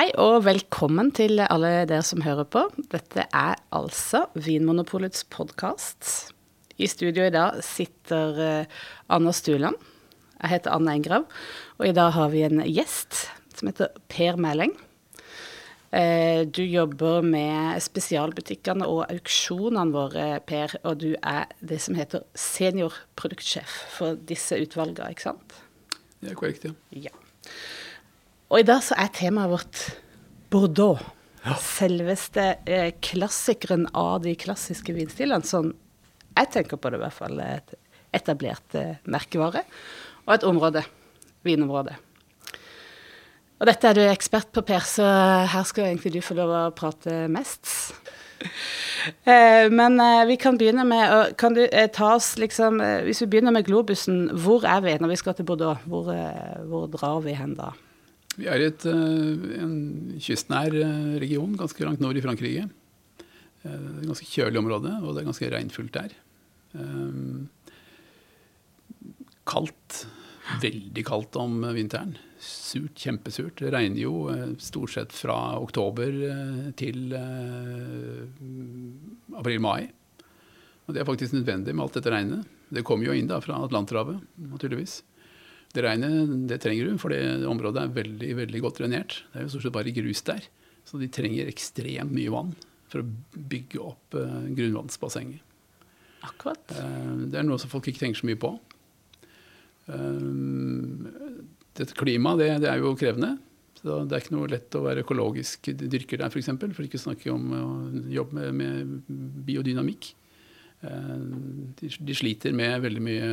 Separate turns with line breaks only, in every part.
Hei og velkommen til alle dere som hører på. Dette er altså Vinmonopolets podkast. I studio i dag sitter uh, Anna Stuland. Jeg heter Anna Engrav, og i dag har vi en gjest som heter Per Meling. Uh, du jobber med spesialbutikkene og auksjonene våre, Per, og du er det som heter seniorproduktsjef for disse utvalgene, ikke sant?
Det er korrekt,
ja. ja. Og i dag så er temaet vårt Bordeaux. Ja. Selveste eh, klassikeren av de klassiske vinstilene. Sånn jeg tenker på det, i hvert fall. Et etablert eh, merkevare. Og et område. Vinområde. Og dette er du ekspert på, Per, så her skal egentlig du få lov å prate mest. Eh, men eh, vi kan begynne med Kan du eh, ta oss liksom eh, Hvis vi begynner med globusen, hvor er vi når vi skal til Bordeaux? Hvor, hvor drar vi hen da?
Vi er i eh, en kystnær eh, region ganske langt nord i Frankrike. Det er et ganske kjølig område, og det er ganske regnfullt der. Eh, kaldt. Veldig kaldt om vinteren. Surt, kjempesurt. Det regner jo stort sett fra oktober til april-mai. Og det er faktisk nødvendig med alt dette regnet. Det kommer jo inn da fra Atlanterhavet, naturligvis. Det regnet det trenger du, for det området er veldig veldig godt drenert. Det er jo stort sett bare grus der. Så de trenger ekstremt mye vann for å bygge opp uh, grunnvannsbassenget.
Akkurat.
Uh, det er noe som folk ikke tenker så mye på. Uh, dette klimaet det, det, er jo krevende. Så det er ikke noe lett å være økologisk dyrker der, f.eks. For, eksempel, for ikke å snakke om å jobbe med, med biodynamikk. Eh, de, sliter med veldig mye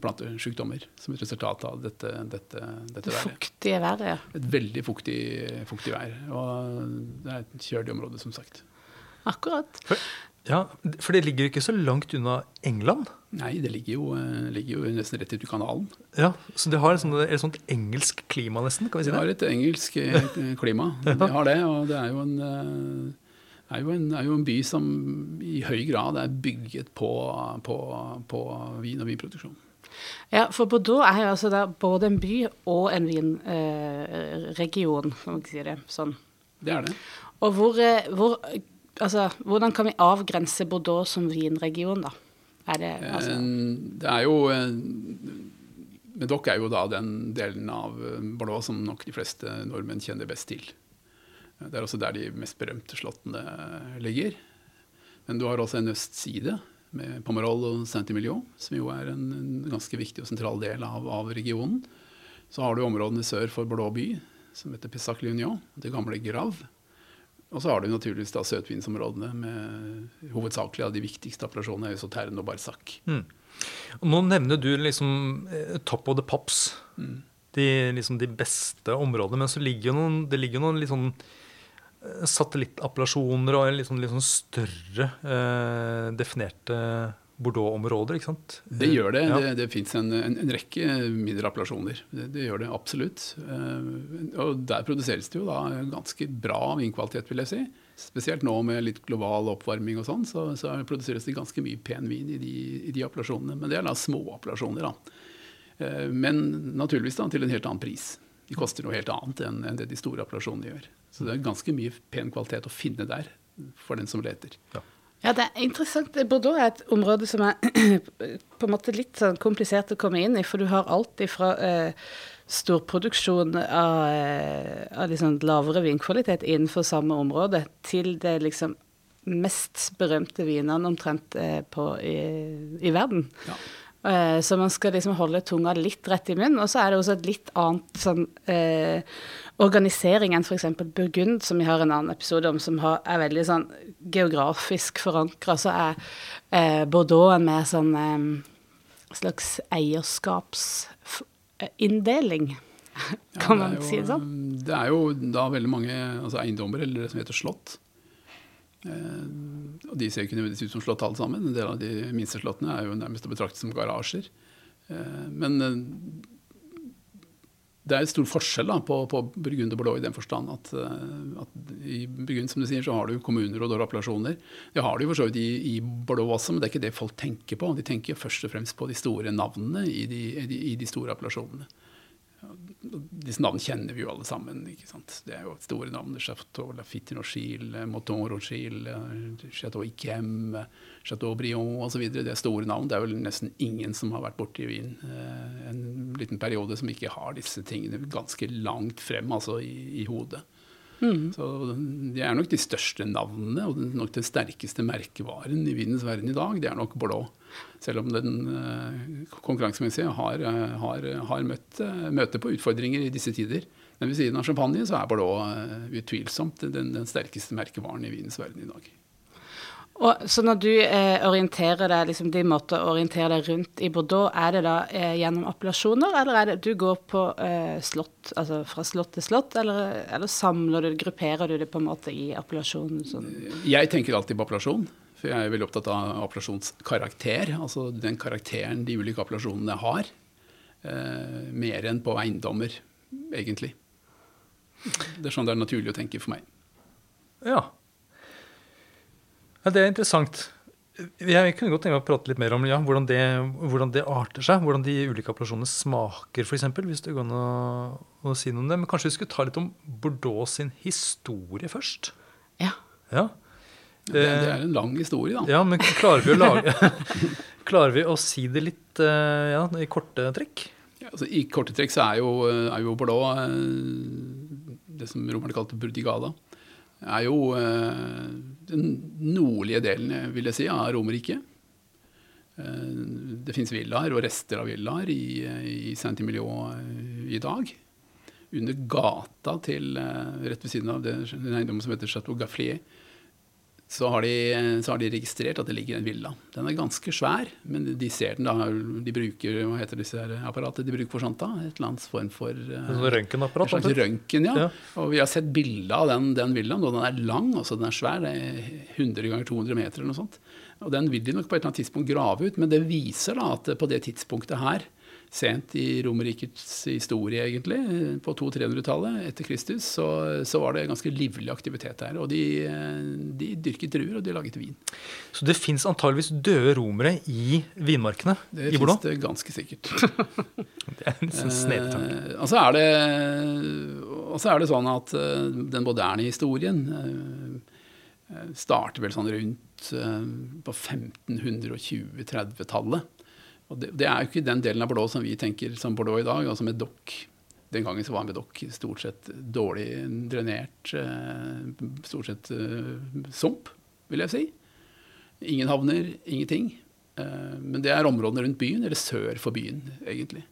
plantesykdommer som et resultat av dette, dette, dette
været. Fuktige været, ja.
Et veldig fuktig, fuktig vær. Og det er et kjølig område, som sagt.
Akkurat.
For, ja, for det ligger ikke så langt unna England?
Nei, det ligger jo, ligger jo nesten rett ut i kanalen.
Ja, Så det har et sånt, et sånt engelsk klima, nesten? kan vi si
det? Det har et engelsk eh, klima. Det har det, og det er jo en eh, er jo, en, er jo en by som i høy grad er bygget på, på, på vin og vinproduksjon.
Ja, for Bordeaux er jo altså både en by og en vinregion, eh, kan man si det sånn.
Det er det.
Og hvor, eh, hvor, altså, hvordan kan vi avgrense Bordeaux som vinregion, da? Er det, altså
det er jo Medoc er jo da den delen av Bordeaux som nok de fleste nordmenn kjenner best til. Det er også der de mest berømte slottene ligger. Men du har også en østside med Pomerol og Saint-Emilion, som jo er en, ganske viktig og sentral del av, av, regionen. Så har du områdene sør for Blå by, som heter Pessac Lignon, det gamle Grav. Og så har du naturligvis da søtvinsområdene med hovedsakelig av de viktigste appellasjonene er Sauterne og Barsac. Mm.
Og nå nevner du liksom eh, top of the pops. Mm. De, liksom de beste områdene. Men så ligger jo noen, det ligger noen litt sånn satellittappellasjoner og litt sånn, litt sånn større eh, definerte Bordeaux-områder. ikke sant?
Det gjør det. Ja. Det, det fins en, en, en, rekke mindre appellasjoner. Det, det, gjør det absolutt. Eh, og der produseres det jo da ganske bra vinkvalitet, vil jeg si. Spesielt nå med litt global oppvarming og sånn, så, så, produseres det ganske mye pen vin i de, i de appellasjonene. Men det er da små appellasjoner, da. Eh, men naturligvis da til en helt annen pris. De koster noe helt annet enn, enn det de store appellasjonene gjør. Så det er ganske mye pen kvalitet å finne der for den som leter.
Ja. Ja, det er interessant. Bordeaux er et område som er på en måte litt sånn komplisert å komme inn i, for du har alt ifra eh, storproduksjon av, eh, av liksom lavere vinkvalitet innenfor samme område, til det liksom mest berømte vinene omtrent eh, på, i, i, verden. Ja. Eh, så man skal liksom holde tunga litt rett i munnen. Og så er det også et litt annet sånn eh, organisering enn f.eks. Burgund, som vi har en annen episode om, som har, er veldig sånn geografisk forankra, så er eh, Bordeaux en mer sånn eh, slags eierskapsinndeling. kan ja, man jo, si det sånn?
Det er jo da veldig mange altså eiendommer, eller det som heter slott. Eh, og de ser jo ikke nødvendigvis ut som slott alle sammen. En del av de minste slottene er jo nærmest å betrakte som garasjer. Eh, men eh, det er stor forskjell da, på, på Burgund og Bordeaux i den forstand at, at, i Burgund som du sier, så har du kommuner og appellasjoner. Det har du for så vidt i, i, Bordeaux også, men det er ikke det folk tenker på. De tenker først og fremst på de store navnene i de, i de store appellasjonene. Disse navnene kjenner vi jo alle sammen. ikke sant? Det er jo store navn. Chateau Lafitte Rochille, Moton Rochille, Chateau Iquem, Chateau Brion osv. Det er store navn. Det er vel nesten ingen som har vært borte i Wien eh, en liten periode som ikke har disse tingene ganske langt frem altså i, i hodet. Mm. Så Det er nok de største navnene og nok den sterkeste merkevaren i vinens verden i dag. Det er nok blå. Selv om den uh, konkurransemessig har, har, har møtt møte på utfordringer i disse tider. Men ved siden av champagne så er uh, utvilsomt den, den sterkeste merkevaren i vinens verden i dag.
Og, så når du eh, orienterer deg, liksom din måte å orientere deg rundt i Bordeaux, er det da eh, gjennom appellasjoner, eller er det du går på eh, slott, altså fra slott til slott, eller, eller, samler du, grupperer du det på en måte i appellasjon? Sånn?
Jeg tenker alltid på appellasjon, for jeg er veldig opptatt av appellasjonskarakter. Altså den karakteren de ulike appellasjonene har. Eh, mer enn på eiendommer, egentlig. Det er sånn det er naturlig å tenke for meg.
Ja, ja, det er interessant. Jeg kunne godt tenke meg å prate litt mer om ja, hvordan, det, hvordan, det, arter seg. Hvordan de ulike appellasjonene smaker, f.eks. Hvis det går an å, å, si noe om det. Men kanskje vi skulle ta litt om Bordeaux sin historie først?
Ja.
ja.
Det, det, er en lang historie, da.
Ja, men klarer vi å, lage, klarer vi å si det litt eh, ja, i korte trekk?
Ja, altså, I korte trekk så er jo, er jo Bordeaux eh, det som romerne kalte Burdigada er jo eh, den nordlige delen vil jeg si, av Romerriket. Eh, det fins villaer og rester av villaer i, i Saint-Emilion eh, i dag. Under gata til rett ved siden av det, den eiendommen som heter Chateau Gafflier, så har, de, så har, de, registrert at det ligger en villa. Den er ganske svær, men de ser den da. De bruker hva heter disse her apparatet de bruker for sånt da? Et eller annet form for uh,
Røntgenapparat?
Slags røntgen, ja. ja. Og vi har sett bilde av den, den villaen, og den er lang, også, den er svær. Det er 100 ganger 200 meter eller noe sånt. Og den vil de nok på et eller annet tidspunkt grave ut, men det viser da at på det tidspunktet her sent i Romerrikets historie, egentlig, på 200-300-tallet etter Kristus, så, så, var det ganske livlig aktivitet her. Og de, de dyrket druer, og de laget vin.
Så det fins antageligvis døde romere i vinmarkene
det
i Bordeaux?
Det fins det ganske sikkert.
det er en sånn snedetanke.
Eh, og, så er det, og så er det sånn at uh, den moderne historien eh, starter vel sånn rundt eh, på 1520-30-tallet. Og det, det, er jo ikke den delen av Bordeaux som vi tenker som Bordeaux i dag, altså med dokk. Den gangen så var Medoc stort sett dårlig drenert, eh, stort sett uh, sump, vil jeg si. Ingen havner, ingenting. Uh, men det er områdene rundt byen, eller sør for byen, egentlig.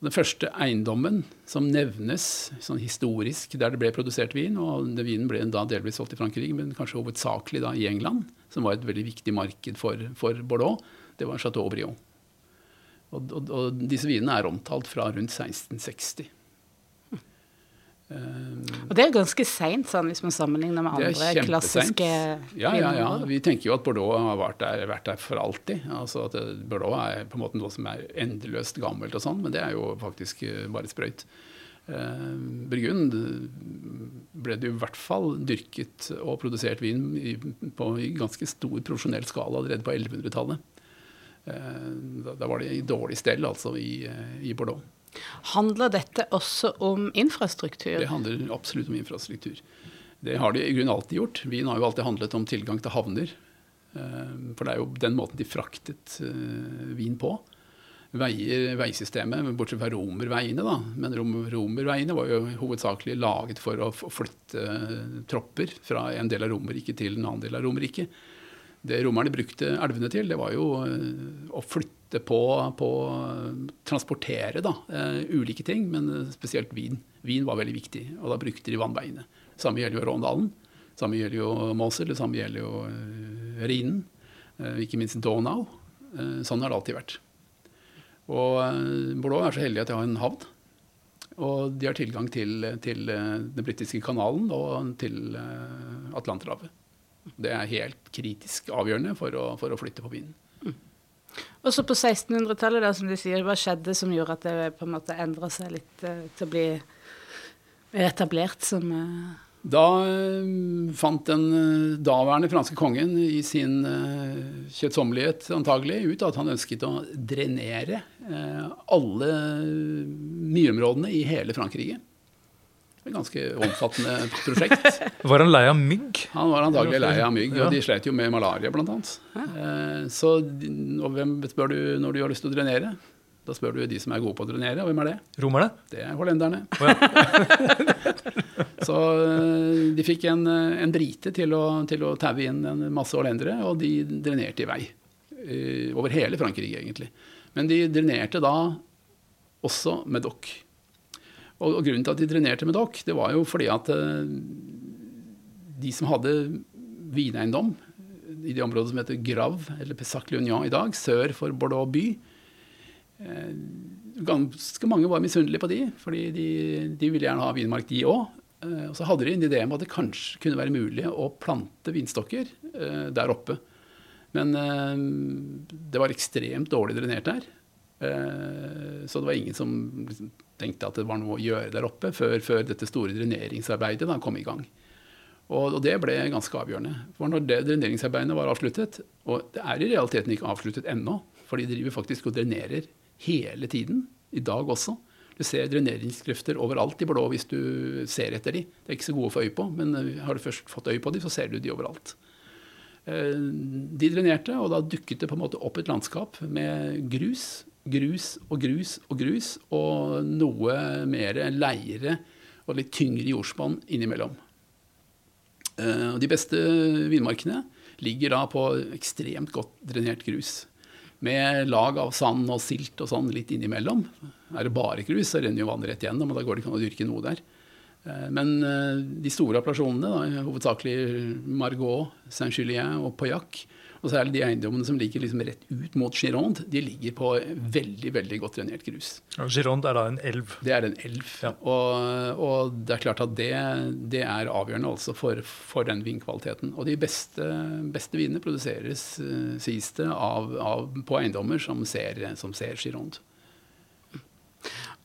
Den første eiendommen som nevnes sånn historisk der det ble produsert vin, og vinen ble da delvis solgt i Frankrike, men kanskje hovedsakelig da i England, som var et veldig viktig marked for, for Bordeaux, det var Chateau Brion. Og, og, og disse vinene er omtalt fra rundt 1660.
Um, og det er ganske seint, sånn, hvis man sammenligner med andre klassiske
Ja, ja, ja. Vi tenker jo at Bordeaux har vært der, vært der for alltid. Altså at Bordeaux er på en måte noe som er endeløst gammelt og sånn, men det er jo faktisk bare bare sprøyt. Uh, Burgund ble det i hvert fall dyrket og produsert vin i, på i ganske stor profesjonell skala allerede på 1100-tallet. Eh, da var det i dårlig stell, altså, i, eh, i Bordeaux.
Handler dette også om infrastruktur?
Det handler absolutt om infrastruktur. Det har de i grunnen alltid gjort. vin har jo alltid handlet om tilgang til havner. Eh, for det er jo den måten de fraktet vin på. Veier, veisystemet, bortsett fra romerveiene, da. Men romerveiene var jo hovedsakelig laget for å flytte tropper fra en del av Romerriket til en annen del av Romerriket. Det romerne brukte elvene til, det var jo eh, å flytte på, på Transportere da, uh, ulike ting, men spesielt vin. Vin var veldig viktig, og da brukte de vannveiene. Samme gjelder jo Råndalen. Samme gjelder jo Mosul, det samme gjelder jo Rhinen. Ikke minst Donau. sånn har det alltid vært. Og Bordeaux er så heldig at de har en havn. Og de har tilgang til, til den britiske kanalen og til Atlanterhavet. Det er helt kritisk avgjørende for å, for å flytte på vinden. Mm.
Og så på 1600-tallet, som de sier, hva skjedde som gjorde at det på en måte endra seg litt uh, til å bli etablert som uh...
Da eh, fant den eh, daværende franske kongen i sin eh, kjøttsommelighet antagelig ut at han ønsket å drenere eh, alle myrområdene i hele Frankrike. Et ganske omfattende prosjekt.
Var han lei av mygg?
Han var antagelig lei av mygg,
Ja.
og de slet jo med malaria bl.a. Eh, så og hvem spør du når du har lyst til å drenere? Da spør du de som er gode på å drenere, og hvem er det?
Romerne?
Det er hollenderne.
Oh, ja.
Så eh, de fikk en, eh, en brite til å, til å taue inn en masse hollendere, og de drenerte i vei. Over hele Frankrike, egentlig. Men de drenerte da også Medoc. Og, og grunnen til at de drenerte med dokk, det var jo fordi at eh, de som hadde vineiendom i det området som heter Grav, eller Pessac-Lunion i dag, sør for Bordeaux by, eh, ganske mange var misunnelige på de, fordi de, de ville gjerne ha vinmark, de òg. Og så hadde de en idé om at det kanskje kunne være mulig å plante vinstokker eh, der oppe. Men eh, det var ekstremt dårlig drenert der. Eh, så det var ingen som liksom tenkte at det var noe å gjøre der oppe, før, før dette store dreneringsarbeidet da kom i gang. Og, og det ble ganske avgjørende. For når det dreneringsarbeidet var avsluttet, og det er i realiteten ikke avsluttet ennå, for de driver faktisk og drenerer hele tiden, i dag også. Du ser dreneringskrefter overalt i blå hvis du ser etter de. Det er ikke så gode å få øye på, men eh, har du først fått øye på de, så ser du de overalt. Eh, De drenerte, og da dukket det på en måte opp et landskap med grus, grus og grus og grus, og noe mer leire og litt tyngre jordspann innimellom. Eh, De beste vinmarkene ligger da på ekstremt godt drenert grus. Med lag av sand og silt og sånn litt innimellom. Er det bare grus, så renner jo vannet rett gjennom, og da går det ikke an å dyrke noe der. Eh, Men eh, de store appellasjonene, hovedsakelig Margot, Saint-Julien og Pauillac, og særlig de eiendommene som ligger liksom rett ut mot Gironde, de ligger på veldig veldig godt drenert grus.
Gironde er da en elv.
Det er en elv.
Ja.
Og, og det er klart at det, det er avgjørende altså for, for den vinkvaliteten. Og de beste, beste vinene produseres, eh, sies det, av, av, på eiendommer som ser, som ser Gironde.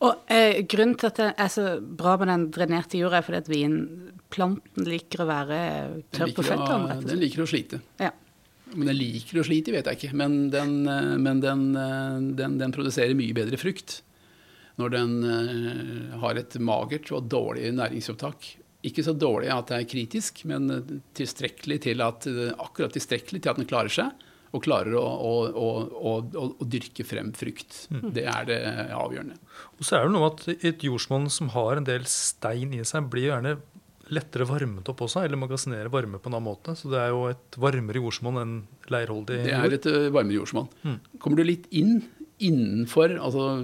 Og eh, grunnen til at det er så bra med den drenerte jorda, er fordi at vinplanten liker å være tørr på føttene,
den liker å slite.
Ja.
Om den liker å slite, vet jeg ikke. Men, den, eh, men den, eh, den, den produserer mye bedre frukt når den eh, har et magert og dårlig næringsopptak. Ikke så dårlig at det er kritisk, men tilstrekkelig til at, akkurat tilstrekkelig til at den klarer seg. Og klarer å, å, å, å, å, å dyrke frem frukt. Det er det avgjørende.
Og så er det noe med at et jordsmonn som har en del stein i seg, blir gjerne lettere varmet opp også, eller magasinerer varme på en annen måte. Så det er jo et varmere jordsmonn enn leirholdig jord.
Det er et eh, varmere jordsmonn.
Mm.
Kommer du litt inn innenfor altså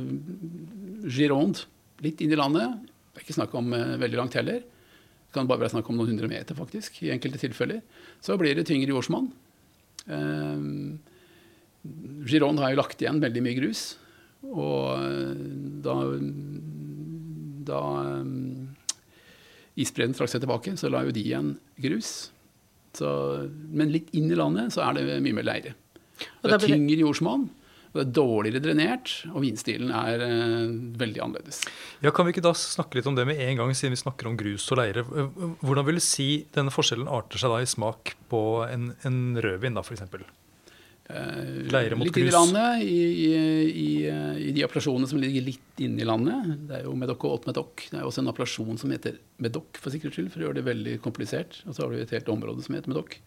Gironde, litt inn i landet Det er ikke snakk om eh, veldig langt heller. Det kan bare være snakk om noen hundre meter, faktisk, i enkelte tilfeller. Så blir det tyngre jordsmonn. Eh, Gironde har jo lagt igjen veldig mye grus. Og eh, da, da isbreene trakk seg tilbake, så la jo de igjen grus. Så, men litt inn i landet så er det mye mer leire.
Og
Det er tyngre jordsmonn, det er dårligere drenert, og vinstilen er eh, veldig annerledes.
Ja, Kan vi ikke da snakke litt om det med en gang, siden vi snakker om grus og leire? Hvordan vil du si denne forskjellen arter seg da i smak på en, en rødvin, da, f.eks.?
Eh, litt inn i landet, i, i, i, eh, de appellasjonene som ligger litt inne i landet. Det er jo Medoc og Haute-Medoc. Det er også en appellasjon som heter Medoc, for sikkerhets skyld, for å gjøre det veldig komplisert. Og så har du et helt område som heter Medoc.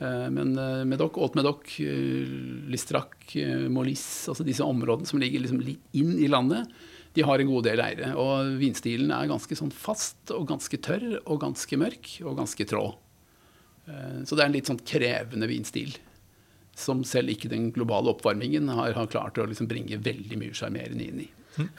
Eh, Men Medoc, Haute-Medoc, Listrac, eh, Molis, altså disse områdene som ligger liksom litt inn i landet, de har en god del leire. Og vinstilen er ganske sånn fast og ganske tørr og ganske mørk og ganske trå. Så det er en litt sånn krevende vinstil som selv ikke den globale oppvarmingen har, har klart å liksom bringe veldig mye sjarmerende inn i.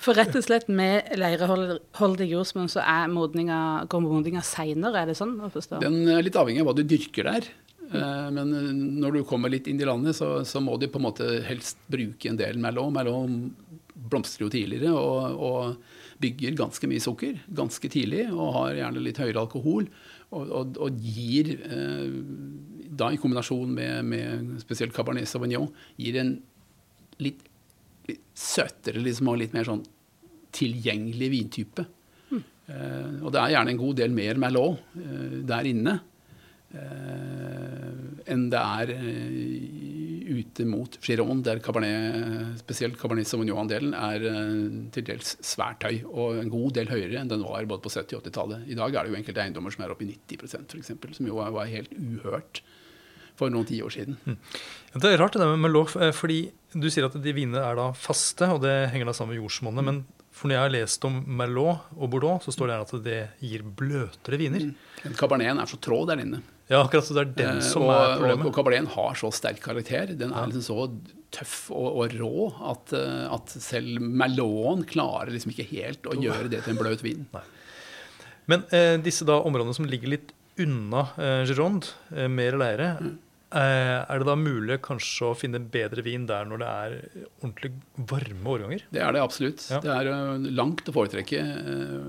For rett og slett med leireholdig jordsmonn så er modninga, går modninga seinere, er det sånn å forstå?
Den er litt avhengig av hva du dyrker der. Eh, Men eh, når du kommer litt inn i landet, så, så må du på en måte helst bruke en del Merlot. Merlot blomstrer jo tidligere og, og bygger ganske mye sukker ganske tidlig. Og har gjerne litt høyere alkohol. Og, og, og gir, eh, da i kombinasjon med, med spesielt Cabernet Sauvignon, gir en litt, litt søtere liksom, og litt mer sånn tilgjengelig vintype. Eh, og det er gjerne en god del mer Merlot eh, der inne eh, enn det er eh, ute mot Giron, der Cabernet, spesielt Cabernet Sauvignon-andelen er eh, til dels svært høy, og en god del høyere enn den var både på 70- og 80-tallet. I dag er det jo enkelte eiendommer som er oppe i 90% f.eks., som jo var, var helt uhørt for noen tiår siden.
Ja, Det er rart det med Merlot, eh, fordi du sier at de vinene er da faste, og det henger da sammen med jordsmonnet. Men for når jeg har lest om Merlot og Bordeaux, så står det her at det gir bløtere viner.
Men Caberneten er så trå der inne.
Ja, akkurat så det er den
Eh,
som
og,
er
problemet. og
Cabernet
Caberneten har så sterk karakter. Den er liksom så tøff og, og rå at, eh, at selv Merloten klarer liksom ikke helt å gjøre det til en bløt vin.
Men eh, disse da områdene som ligger litt unna eh, Gironde, eh, mer leire,
Mm.
Eh, er det da mulig kanskje å finne bedre vin der når det er ordentlig varme årganger?
Det er det absolutt.
Ja.
Det er eh, langt å foretrekke. eh,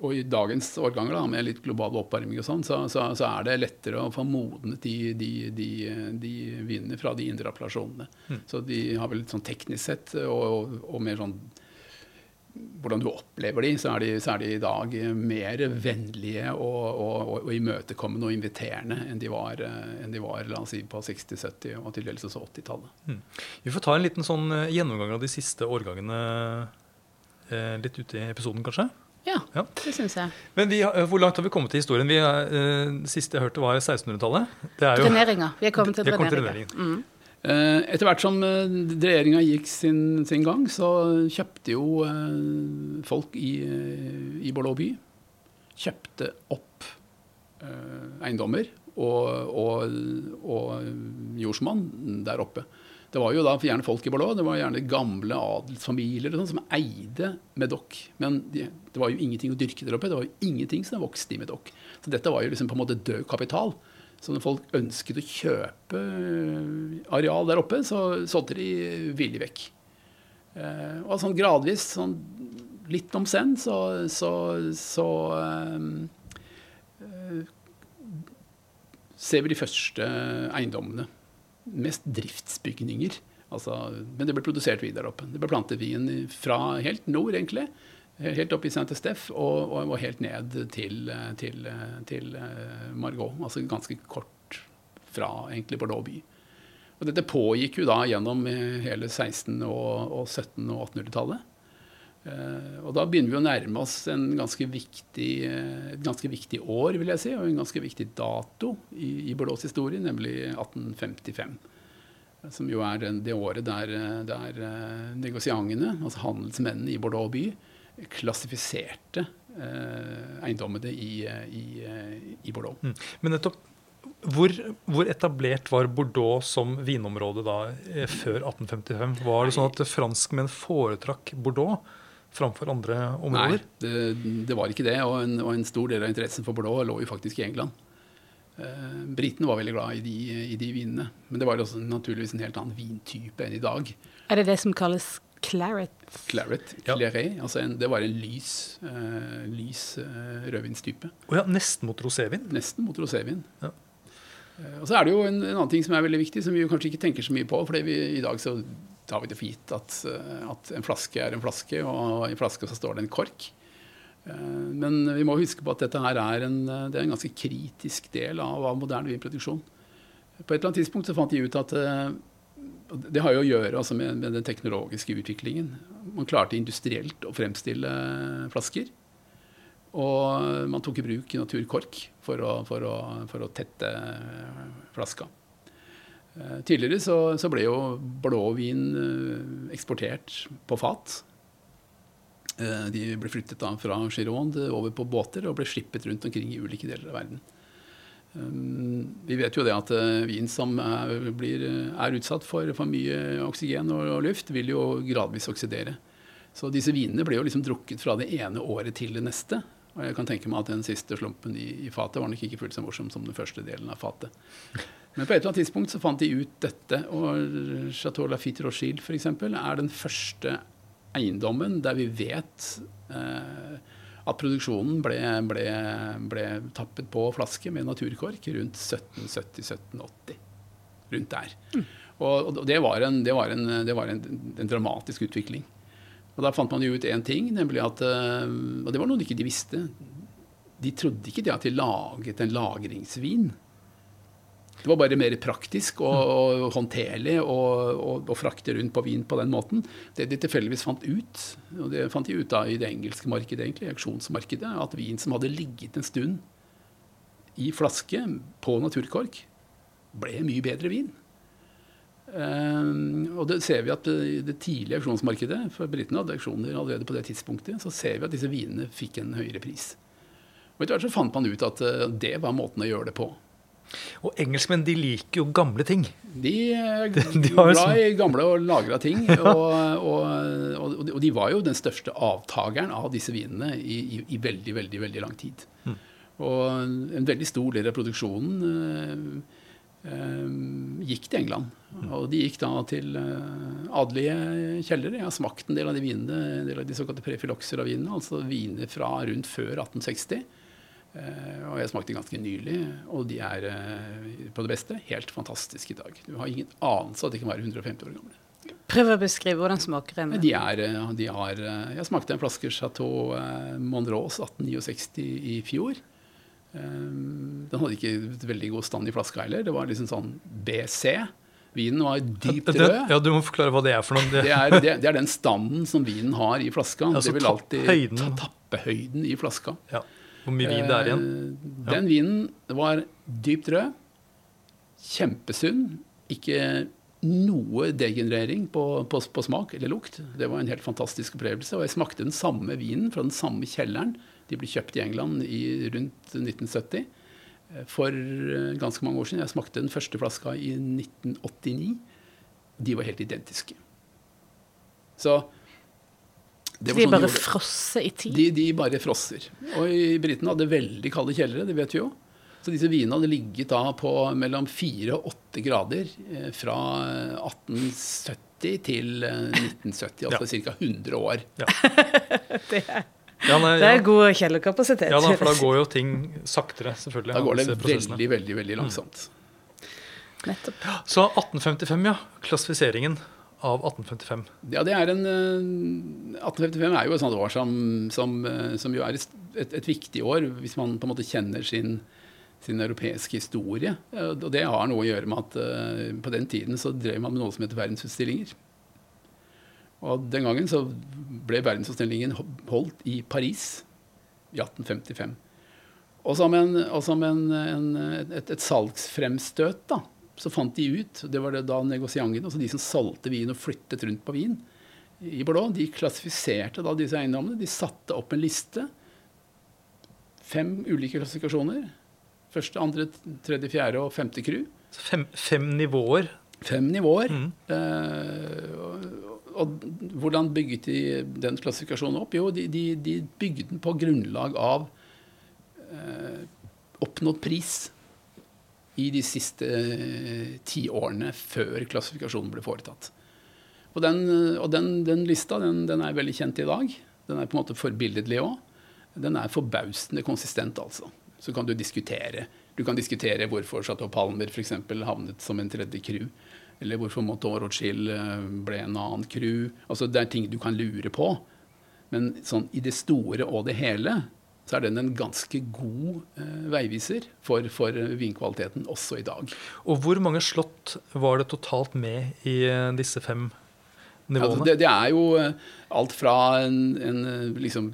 og i dagens årganger, da, med litt global oppvarming og sånn, så, så, så er det lettere å få modnet de, de, de, de vinene fra de indre appellasjonene.
Mm.
Så de har vel litt sånn teknisk sett, og, og, og mer sånn hvordan du opplever de, så er de, så er de i dag mer vennlige og, og, og, og imøtekommende og inviterende enn de var, eh, enn de var la oss si, på 60-, 70- og til dels også 80-tallet.
Vi får ta en liten sånn eh, gjennomgang av de siste årgangene eh, litt ute i episoden, kanskje.
Ja,
Ja.
det syns jeg.
Men vi, hvor langt har vi kommet i historien? Vi, eh, det siste jeg hørte, var 1600-tallet. Det er jo.
Vi er kommet til
Vi
Eh, Etter hvert som eh, regjeringa gikk sin, sin gang, så kjøpte jo eh, folk i, i Bordeaux by kjøpte opp eiendommer og, og, og jordsmonn der oppe. Det var jo da gjerne folk i Bordeaux, det var gjerne gamle adelsfamilier og sånn, som eide Medoc. Men de, det var jo ingenting å dyrke der oppe, det var jo ingenting som vokste i Medoc. Så dette var jo liksom på en måte død kapital. Så når folk ønsket å kjøpe eh, areal der oppe, så solgte de villig vekk. Eh, og sånn gradvis, sånn litt om senn, så, så, så eh, ser vi de første eiendommene. Mest driftsbygninger. Altså, men det ble produsert videre der oppe. Det ble plantet vin fra helt nord, egentlig. Helt opp i St. Steff og, og, helt ned til, til, til eh, Margot. Altså ganske kort fra egentlig Bordeaux by. Og dette pågikk jo da gjennom eh, hele 16-, og, og 17- og 1800-tallet. Eh, og da begynner vi å nærme oss ganske viktig, et ganske viktig år, vil jeg si, og en ganske viktig dato i, i Bordeaux' historie, nemlig 1855. Som jo er det året der, der negosiantene, altså handelsmennene i Bordeaux by, klassifiserte eh, eiendommene i, eh, i, eh, i Bordeaux.
Mm. Men nettopp, hvor, hvor etablert var Bordeaux som vinområde da før 1855? Var det sånn at franskmenn foretrakk Bordeaux framfor andre områder?
Nei, det, det var ikke det. Og en, og en stor del av interessen for Bordeaux lå jo faktisk i England. Eh, Britene var veldig glad i de, i de vinene. Men det var også naturligvis en helt annen vintype enn i dag.
Er det det som kalles claret?
Claret,
Ja.
claret, altså en, det var en lys, uh, lys uh, rødvinstype.
Oh ja, nesten mot rosévin?
Nesten mot rosévin.
Ja.
Uh, og så er det jo en, en annen ting som er veldig viktig, som vi jo kanskje ikke tenker så mye på. For i dag så tar vi det for gitt at, at en flaske er en flaske, og i en flaske så står det en kork. Eh, Men vi må huske på at dette her er en, det er en ganske kritisk del av, av moderne vinproduksjon. På et eller annet tidspunkt så fant de ut at Det har jo å gjøre altså med, med den teknologiske utviklingen. Man klarte industrielt å fremstille flasker. Og man tok i bruk naturkork for å, for å, for å tette flaska. Eh, Tidligere så, så ble jo blåvin eh, eksportert på fat. Eh, De ble flyttet da fra Gironde over på båter og ble slippet rundt omkring i ulike deler av verden. Um, Vi vet jo det at eh, vin som er, blir, er utsatt for for mye oksygen og, og luft, vil jo gradvis oksidere. Så disse vinene ble jo liksom drukket fra det ene året til det neste. Og jeg kan tenke meg at den siste slumpen i, i fatet var nok ikke fullt så morsom som den første delen av fatet. Men på et eller annet tidspunkt så fant de ut dette, og Chateau Lafitte Rochille f.eks. er den første eiendommen der vi vet eh, at produksjonen ble, ble, ble tappet på flaske med naturkork rundt 1770-1780. Rundt der. Og, og det var, en, det var, en, det var en, en dramatisk utvikling. Og da fant man jo ut én ting, nemlig at eh, Og det var noe de ikke visste. De trodde ikke det at de laget en lagringsvin. Det var bare mer praktisk og, og håndterlig å frakte rundt på vin på den måten. Det de tilfeldigvis fant ut, og det fant de ut da i det engelske markedet, egentlig, auksjonsmarkedet, at vin som hadde ligget en stund i flaske på naturkork, ble mye bedre vin. Um, og det ser vi at I det tidlige auksjonsmarkedet, for britene hadde auksjoner allerede på det tidspunktet, så ser vi at disse vinene fikk en høyere pris. Og Etter hvert så fant man ut at uh, det var måten å gjøre det på.
Og engelskmenn de liker jo gamle ting.
De er glad sånn- i gamle og lagra ting. ja. og, og, og, de var jo den største avtakeren av disse vinene i, i, i veldig, veldig, veldig lang tid. Mm. Og en veldig stor del av produksjonen eh, uh, gikk til England. Og de gikk da til eh, adelige kjellere. Jeg har smakt en del av de vinene, en del av de såkalte prefilokser av vinene, altså viner fra rundt før 1860. Uh, eh, og jeg smakte ganske nylig, og de er uh, på det beste helt fantastiske i dag. Du har ingen anelse at de kan være 150 år gamle.
Prøv å beskrive hvordan smaker en.
De er, de har, jeg smakte en flaske Chateau Monrose 1869 i fjor. Den hadde ikke veldig god stand i flaska heller. Det var liksom sånn BC. Vinen var dypt rød.
Ja, Du må forklare hva det er for noe.
Det er, det, det er den standen som vinen har i flaska.
Altså,
det vil alltid tappe tappehøyden i flaska.
Ja. Hvor mye vin det er igjen?
Ja. den vinen var dypt rød, kjempesunn. Ikke noe degenerering på, på, på, smak eller lukt. Det var en helt fantastisk opplevelse. Og jeg smakte den samme vinen fra den samme kjelleren. De ble kjøpt i England i rundt 1970 for eh, ganske mange år siden. Jeg smakte den første flaska i 1989. De var helt identiske. Så
de sånn bare de frosser i tid?
De, de, bare frosser. Og i britene hadde veldig kalde kjellere, det vet vi jo. Så disse vinene hadde ligget da på mellom 4 og 8 grader eh, fra 1870 til 1970, eh, altså ja. ca. 100 år. Ja.
det er ja, nei, det er god kjellerkapasitet.
Ja, da, for da går jo ting saktere, selvfølgelig.
Da går det veldig, veldig veldig langsomt.
Mm. Nettopp.
Så 1855, ja. Klassifiseringen av 1855.
Ja, det er en 1855 eh, er jo et sånt år som, som, eh, som jo er et, et, et, viktig år hvis man på en måte kjenner sin, sin europeiske historie. Og det har noe å gjøre med at uh, på den tiden så drev man med noe som heter verdensutstillinger. Og den gangen så ble verdensutstillingen holdt i Paris i 1855. Og som, en, og som en, en, et, et, salgsfremstøt da, så fant de ut Det var det da negosiantene, altså de som solgte vin og flyttet rundt på vin i Bordeaux, de klassifiserte da disse eiendommene. De satte opp en liste. Fem ulike klassifikasjoner. Første, andre, tredje, fjerde og femte crew.
Fem, fem nivåer?
Fem nivåer. Mm. Eh, og hvordan bygget de den klassifikasjonen opp? Jo, de, de, de bygde den på grunnlag av eh, oppnådd pris i de siste eh, ti årene før klassifikasjonen ble foretatt. Og den, og den, den lista den, den, er veldig kjent i dag. Den er på en måte forbilledlig òg. Den er forbausende konsistent, altså. Så kan du diskutere. Du kan diskutere hvorfor Chateau Palmer f.eks. havnet som en tredje crew. Eller hvorfor Motor Rothschild eh, ble en annen crew. Altså, det er ting du kan lure på. Men sånn, i det store og det hele så er den en ganske god eh, veiviser for, for, vinkvaliteten også i dag.
Og hvor mange slott var det totalt med i eh, disse fem nivåene?
Altså det, det, er jo eh, alt fra en, en liksom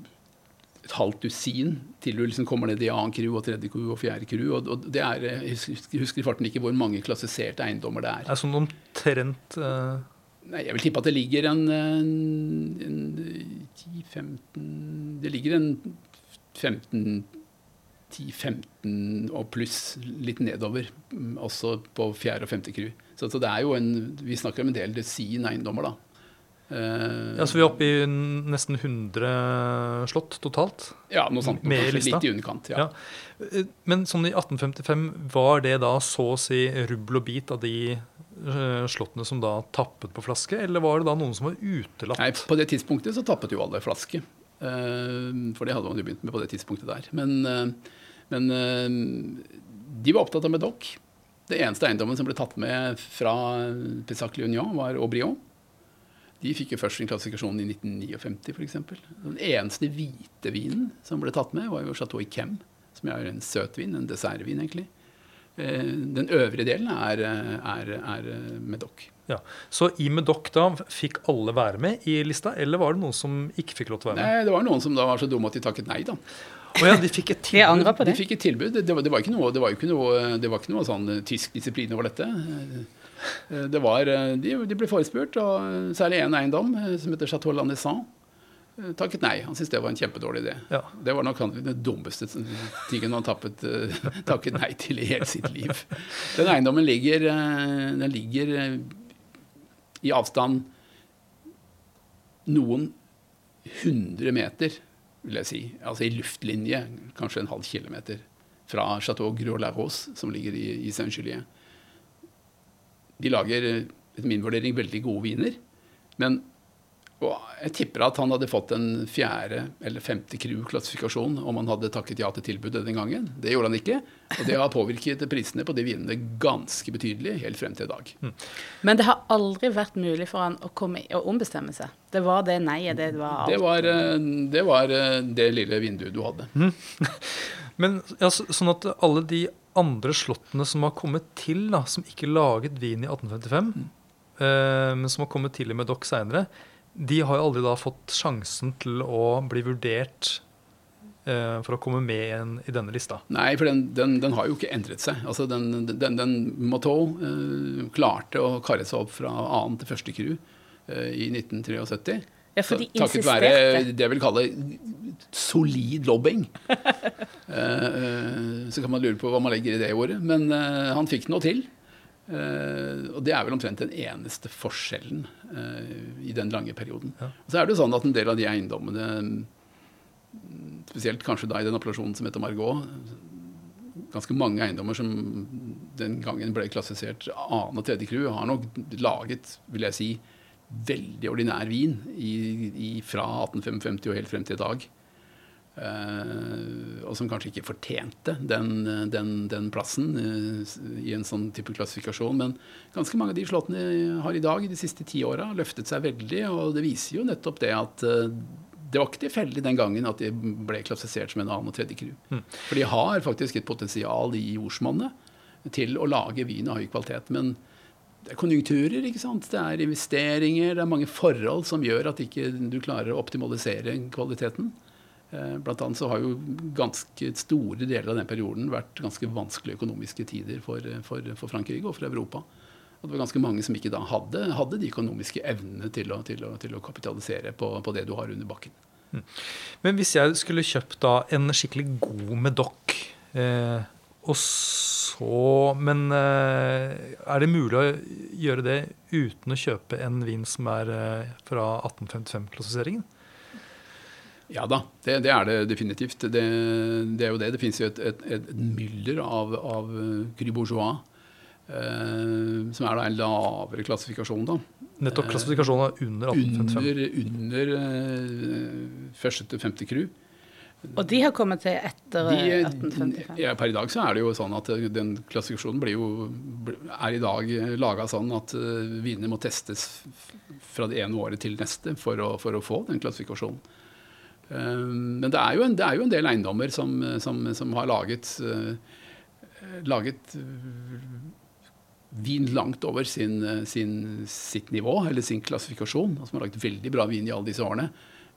et halvt dusin til du liksom kommer ned i annen crew og tredje crew og fjerde crew. Og, og det er, Jeg husker i farten ikke hvor mange klassiserte eiendommer det er.
Er sånn omtrent uh...
Nei, Jeg vil tippe at det ligger en, en 10-15 Det ligger en 15 10-15 og pluss litt nedover, mm, også på fjerde og femte crew. Så, så, det er jo en, vi snakker om en del dusin eiendommer, da.
Uh, ja, Så vi er oppe i nesten 100 slott totalt?
Ja, noe sånt. Med lista. Litt i underkant, ja.
ja. Eh, men sånn i 1855, var det da så å si rubbel og bit av de uh, slottene som da tappet på flaske, eller var det da noen som var utelatt?
Nei, På det tidspunktet så tappet jo alle flaske. Uh, for det hadde man jo begynt med på det tidspunktet der. Men, men de var opptatt av Medoc. Det eneste eiendommen som ble tatt med fra Pessac Union, var Aubrion. De fikk jo først sin klassifikasjon i 1959 f.eks. Den eneste hvite vinen som ble tatt med, var jo Chateau Yquem, som er en søtvin, en dessertvin egentlig. Eh, den øvrige delen er, er, er Medoc.
Ja. Så i Medoc da fikk alle være med i lista, eller var det noen som ikke fikk lov til å være med?
Nei, Det var noen som da var så dumme at de takket nei, da.
Oh, ja, de fikk et tilbud.
De fikk et tilbud. Det var, det var, ikke, noe, det var ikke noe, det var ikke noe sånn tysk disiplin over dette. Eh, Det var, de, de ble forespurt, og særlig én eiendom, eh, som heter Chateau Landessan, eh, takket nei. Han syntes det var en kjempedårlig idé.
Ja.
Det var nok den dummeste tingen han tappet, eh, takket nei til i hele sitt liv. Den eiendommen ligger, eh, den ligger eh, i avstand noen hundre meter, vil jeg si. Altså i luftlinje, kanskje en halv kilometer, fra Chateau Gros-la-Rose, som ligger i, i Saint-Julier. De lager, etter min vurdering, veldig gode viner. Men og jeg tipper at han hadde fått en fjerde eller femte crew-klassifikasjon om han hadde takket ja til tilbudet den gangen. Det gjorde han ikke. Og det har påvirket prisene på de vinene ganske betydelig helt frem til i dag.
Men det har aldri vært mulig for han å, komme, å ombestemme seg. Det var det nei-et, det var alt.
Det var, eh, det var eh, det lille vinduet du hadde.
Men ja, så- sånn at alle de andre slottene som har kommet til, da, som ikke laget vin i 1855, eh, men som har kommet til i Medoc seinere, de har jo aldri da fått sjansen til å bli vurdert eh, for å komme med igjen i denne lista.
Nei, for den, den, den har jo ikke endret seg. Altså den, den, den Mateau eh, klarte å karre seg opp fra annen til første crew eh, i 1973.
Ja, for de
Takket være det jeg vil kalle solid lobbying. Eh, eh, så kan man lure på hva man legger i det ordet. Men eh, han fikk noe til. Eh, og det er vel omtrent den eneste forskjellen eh, i den lange perioden.
Ja.
Så er det jo sånn at en del av de eiendommene, mm, spesielt kanskje da i den appellasjonen som heter Margot, ganske mange eiendommer som den gangen ble klassifisert annen og tredje crew, har nok laget, vil jeg si, veldig ordinær vin i, i, fra 1855 og helt frem til i dag. Eh, og som kanskje ikke fortjente den, den, den plassen eh, i en sånn type klassifikasjon. Men ganske mange av de slåttene har i dag, de siste ti åra, løftet seg veldig. Og det viser jo nettopp det at eh, det var ikke tilfeldig den gangen at de ble klassifisert som en annen og tredje crew. For de har faktisk et potensial i jordsmonnet til å lage vin av høy kvalitet. Men det er konjunkturer, ikke sant? det er investeringer, det er mange forhold som gjør at ikke du klarer å optimalisere kvaliteten. Eh, Blant annet så har jo ganske store deler av den perioden vært ganske vanskelige økonomiske tider for, for, for Frankrike og for Europa. Og det var ganske mange som ikke da hadde, hadde de økonomiske evnene til å, til å, til å kapitalisere på, på det du har under bakken.
Men hvis jeg skulle kjøpt da en skikkelig god Medoc, eh, og så Men eh, er det mulig å gjøre det uten å kjøpe en vin som er eh, fra 1855-klassifiseringen?
Ja da, det, det er det definitivt. Det, det er jo det. Det finnes jo et, et, et mylder av, av Cru Bourgeois, eh, som er da en lavere klassifikasjon, da.
Nettopp klassifikasjonen er under 1855.
Under, under eh, første til femte crew.
Og de har kommet til etter
De,
eh, 1855.
ja, per i dag så er det jo sånn at eh, den klassifikasjonen blir jo, er i dag laga sånn at vinene må testes fra det ene året til neste for å, for å få den klassifikasjonen. Eh, men det er, en, det er jo en del eiendommer som, som, som har laget, eh, laget eh, vin langt over sin, eh, sin, sitt nivå, eller sin klassifikasjon, og som har laget veldig bra vin i alle disse årene,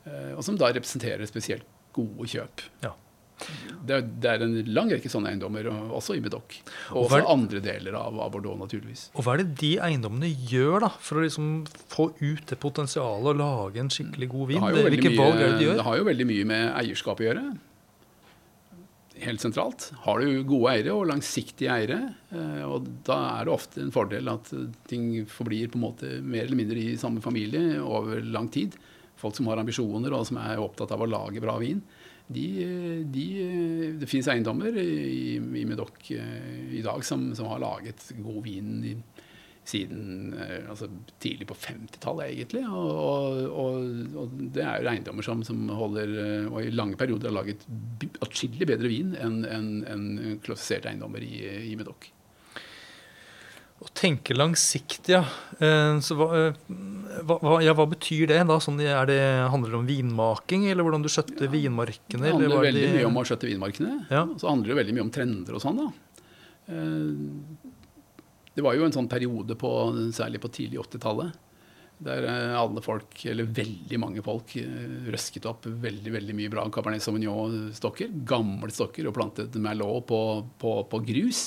og som da representerer spesielt gode kjøp.
Ja.
Det er, det er en lang rekke sånne eiendommer, også i Medoc. Og også andre deler av, av Bordeaux, naturligvis.
Og hva er det de eiendommene gjør da, for å liksom få ut det potensialet og lage en skikkelig god vin? Hvilke valg er det de gjør?
det har jo veldig mye med eierskap å gjøre. Helt sentralt. Har du gode eiere og langsiktige eiere, eh, og da er det ofte en fordel at ting forblir på en måte mer eller mindre i samme familie over lang tid. Folk som har ambisjoner og som er opptatt av å lage bra vin. De, de, det finnes eiendommer i, i Medoc eh, i dag som, som har laget god vin i, siden eh, altså, tidlig på 50-tallet, egentlig. Og, og, og, det er eiendommer som, som holder eh, og i lange perioder har laget atskillig bedre vin enn en, en klassifiserte eiendommer i, i Medoc.
Å tenke langsiktig, ja. Eh, så hva, eh, hva, ja, hva betyr det? da? Sånn, er det handler det om vinmaking, eller hvordan du skjøtter ja, vinmarkene?
Det handler veldig
de...
mye om å skjøtte vinmarkene. Ja. Så handler det veldig mye om trender og sånn. da. Eh, det var jo en sånn periode, på, særlig på tidlig 80-tallet, der alle folk, eller veldig mange folk, røsket opp veldig veldig mye bra Cabernet Sauvignon-stokker. Gamle stokker, og plantet Merlot på, på, på grus.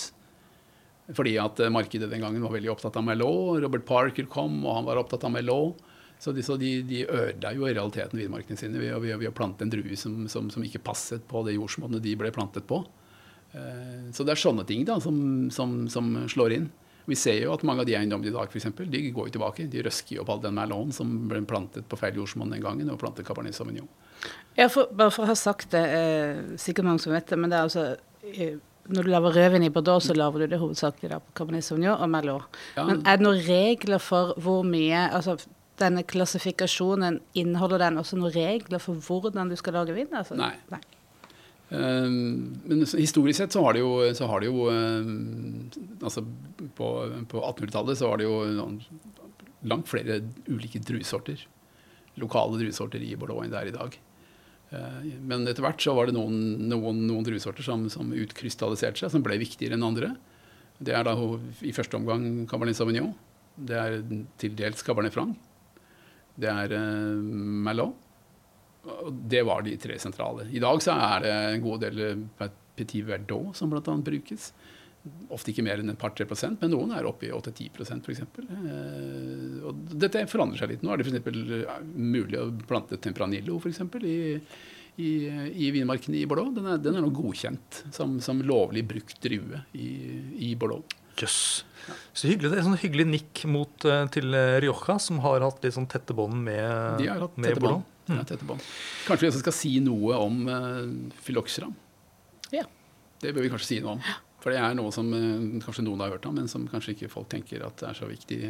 Fordi at eh, markedet den gangen var veldig opptatt av Merlot. Robert Parker kom, og han var opptatt av Merlot. Så de, så de, de ødela jo i realiteten vinmarkene sine ved, ved, ved, å plante en drue som, som, som, ikke passet på det jordsmonnet de ble plantet på. Eh, så det er sånne ting da, som, som, slår inn. Vi ser jo at mange av de eiendommene i dag for eksempel, de går jo tilbake. De røsker jo opp all den merlon som ble plantet på feil jordsmonn den gangen, og plantet Cabernet Sauvignon.
Ja, for, bare for å ha sagt det, eh, sikkert mange som vet det, men det er altså eh, når du lager rødvin i Bordeaux, så lager du det hovedsakelig da på Cabernet Sauvignon og Merlot. Ja. Men er det noen regler for hvor mye altså denne klassifikasjonen, inneholder den også noen regler for hvordan du skal lage vin? Altså?
Nei. Nei. Um, men historisk sett så har det jo, så har det jo um, altså På, på 1800-tallet så var det jo langt flere ulike druesorter. Lokale druesorter i Bordeaux enn det er i dag. Eh, men etter hvert så var det noen, noen, noen druesorter som, som utkrystalliserte seg, som ble viktigere enn andre. Det er da i første omgang Cabernet Sauvignon. Det er til dels Cabernet Franc. Det er uh, Merlot. Det var de tre sentrale. I dag så er det en god del Petit Verdot som bl.a. brukes. Ofte ikke mer enn et par-tre prosent, men noen er oppe i 8-10 f.eks. Eh, og dette forandrer seg litt. Nå er det f.eks. Eh, mulig å plante Tempranillo for eksempel, i, i, i vinmarkene i Bordeaux. Den er, den er nå godkjent som, som, lovlig brukt drue i, i Bordeaux.
Jøss. Yes. Så hyggelig. Det er sånn hyggelig nikk mot, eh, til Rioja, som har hatt litt sånn tette bånd med,
De har hatt med tette Bordeaux. Mm. Ja, tette bånd. Kanskje vi også skal si noe om uh, Phylloxera. Ja. Det bør vi kanskje si noe om. For det er noe som eh, kanskje noen har hørt om, men som kanskje ikke folk tenker at er så viktig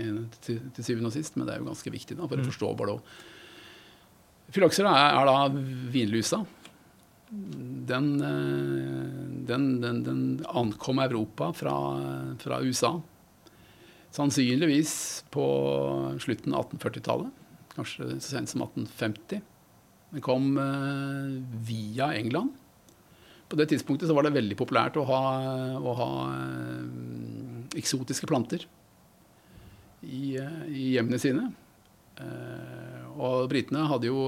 til, til syvende og sist. Men det er jo ganske viktig da, for mm. å forstå Bordeaux. Fyllokser er, er, da vinlusa. Den, eh, den, den, den, ankom Europa fra, fra USA. Sannsynligvis på slutten av 1840-tallet. Kanskje så sent som 1850. Den kom eh, via England på det tidspunktet så var det veldig populært å ha, å ha eh, eksotiske planter i, eh, i, hjemmene sine. Eh, og britene hadde jo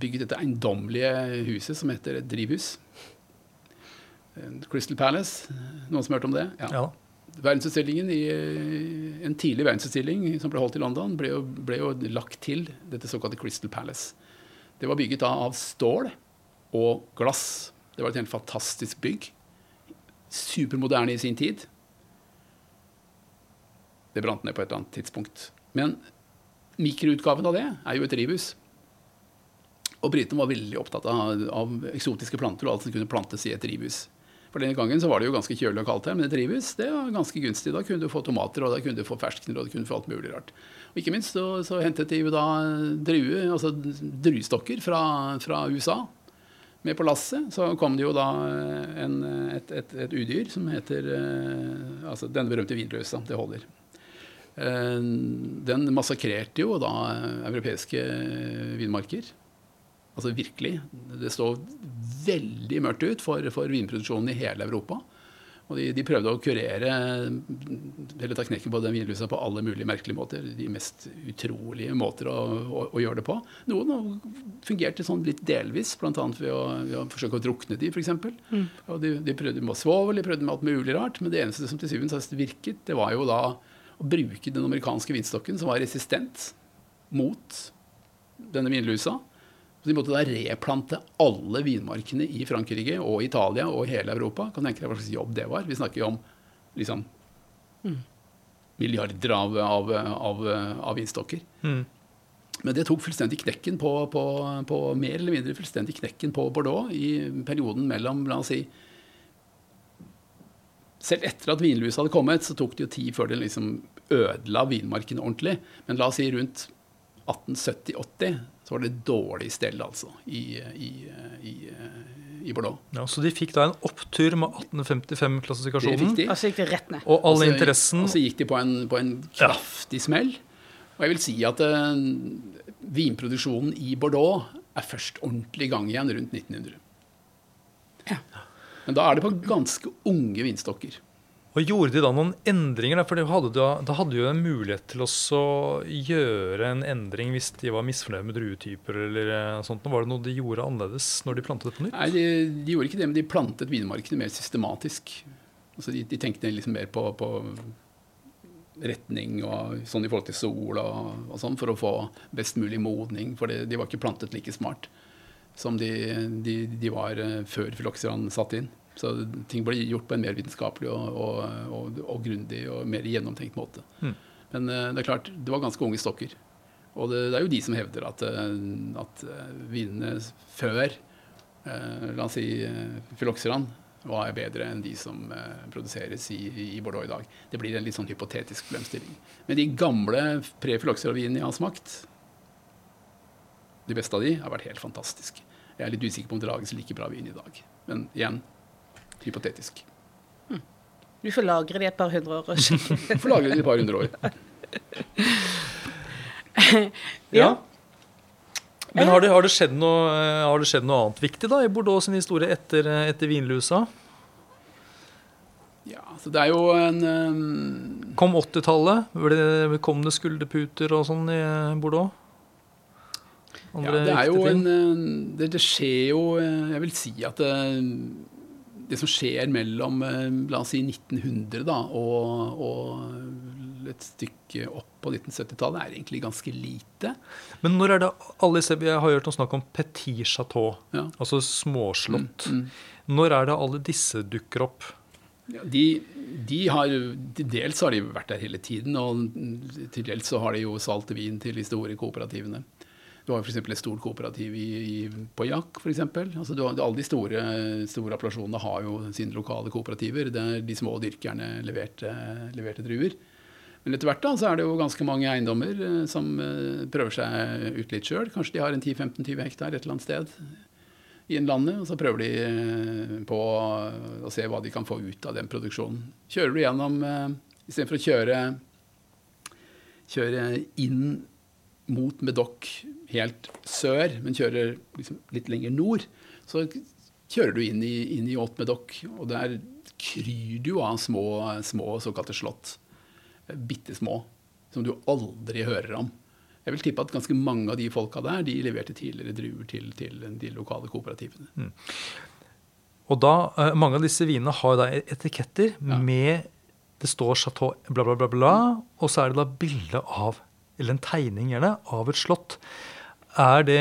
bygget dette eiendommelige huset som heter et drivhus. Crystal Palace. Noen som har hørt om det? Ja. ja. Verdensutstillingen i, En tidlig verdensutstilling som ble holdt i London, ble jo, ble jo lagt til dette såkalte Crystal Palace. Det var bygget av stål og glass. Det var et helt fantastisk bygg. Supermoderne i sin tid. Det brant ned på et eller annet tidspunkt. Men mikroutgaven av det er jo et drivhus. Og britene var veldig opptatt av, av, eksotiske planter og alt som kunne plantes i et drivhus. For denne gangen så var det jo ganske kjølig og kaldt her, men det trives. det var ganske gunstig. Da kunne du få tomater, og da kunne du få ferskener, og da kunne du få alt mulig rart. Og ikke minst så, så hentet de jo da drue, altså druestokker fra, fra, USA med på lasset. Så kom det jo da en, et, et, et, udyr som heter eh, altså den berømte vinløsa. Det holder. Eh, den massakrerte jo da europeiske vinmarker. Altså virkelig. Det står veldig mørkt ut for, for vinproduksjonen i hele Europa. Og de, de, prøvde å kurere eller ta knekken på den vinlusa på alle mulige merkelige måter. De mest utrolige måter å, å, å gjøre det på. Noen fungerte sånn litt delvis, bl.a. Ved, ved å forsøke å drukne de, f.eks. Mm. Og de, de, prøvde med svovel, de prøvde med alt mulig rart. Men det eneste som til syvende og sist virket, det var jo da å bruke den amerikanske vinstokken, som var resistent mot denne vinlusa. Så de måtte da replante alle vinmarkene i Frankrike og Italia og hele Europa. Kan tenke deg hva slags jobb det var. Vi snakker jo om liksom mm. milliarder av, av, av, av vinstokker. Mm. Men det tok fullstendig knekken på, på, på, mer eller mindre fullstendig knekken på Bordeaux i perioden mellom la oss si, Selv etter at vinlusa hadde kommet, så tok det jo tid før det liksom ødela vinmarkene ordentlig. Men la oss si rundt 1870-80 så var det dårlig stell, altså, i, i, i, i Bordeaux.
Ja, så de fikk da en opptur med 1855-klassifikasjonen.
fikk de.
Og så gikk de rett ned.
Og all interessen
Og så gikk de på en, på en kraftig smell. Og jeg vil si at uh, vinproduksjonen i Bordeaux er først ordentlig i gang igjen rundt 1900. Ja. Men da er det på ganske unge vinstokker.
Og gjorde de da noen endringer? For de hadde, da, hadde jo en mulighet til å gjøre en endring hvis de var misfornøyd med druetyper eller eh, sånt. Var det noe de gjorde annerledes når de plantet det på nytt?
Nei, de, de gjorde ikke det, men de plantet vinmarkene mer systematisk. Altså de, de tenkte liksom mer på, på retning og sånn i forhold til sol og, og sånn, for å få best mulig modning. For de var ikke plantet like smart som de, de, de var eh, før filoxeran satt inn. Så ting ble gjort på en mer vitenskapelig og, og, og, og grundig og mer gjennomtenkt måte.
Mm.
Men eh, det er klart, det var ganske unge stokker. Og det, det er jo de som hevder at, eh, at eh, vinene før, la oss si filoxeran, var bedre enn de som produseres i, i Bordeaux i dag. Det blir en litt sånn hypotetisk problemstilling. Men de gamle pre-filoxera-vinene jeg har smakt, de beste av de, har vært helt fantastiske. Jeg er litt usikker på om det lages like bra vin i dag. Men igjen, hypotetisk.
Du får lagre det et par hundre år
Du. Får lagre det i et par hundre år.
Ja.
Men har det, har, det noe, eh, har det skjedd noe annet viktig da i Bordeaux sin historie etter, eh, etter vinlusa?
Ja, så det er jo en um,
Kom 80-tallet? Kom det skulderputer og sånn i Bordeaux? Bordeaux?
Ja, det er jo en det, det skjer jo Jeg vil si at det, det som skjer mellom eh, la oss si 1900 da, og, og et stykke opp på 1970-tallet, er egentlig ganske lite.
Men når er det alle disse Jeg har hørt noe snakk om petit chateau,
Ja.
altså småslott.
Mm,
Når er det alle disse dukker opp?
Ja, de, de har, dels har de vært der hele tiden, og til dels så har de jo salt vin til de store kooperativene. Du har f.eks. et stort kooperativ i, i, på Jack, for Altså, du har- alle de store, store appellasjonene har jo sine lokale kooperativer der de små dyrkerne leverte, leverte druer. Men etter hvert da, så er det jo ganske mange eiendommer eh, som eh, prøver seg ut litt sjøl. Kanskje de har en 10-15-20 hektar et eller annet sted i Innlandet, og så prøver de eh, på å se hva de kan få ut av den produksjonen. Kjører du gjennom Istedenfor å kjøre, kjøre inn mot Medoc helt sør, men kjører liksom litt lenger nord, så kjører du inn i, inn i Haute og der kryr du av små, små såkalte slott. Eh, Bitte små, som du aldri hører om. Jeg vil tippe at ganske mange av de folka der de leverte tidligere druer til, til de lokale kooperativene.
Og da, eh, Mange av disse vinene har da etiketter
Ja.
med Det står Chateau bla, bla, bla, bla, og så er det da bilde av, eller en tegning gjerne, av et slott. Er det,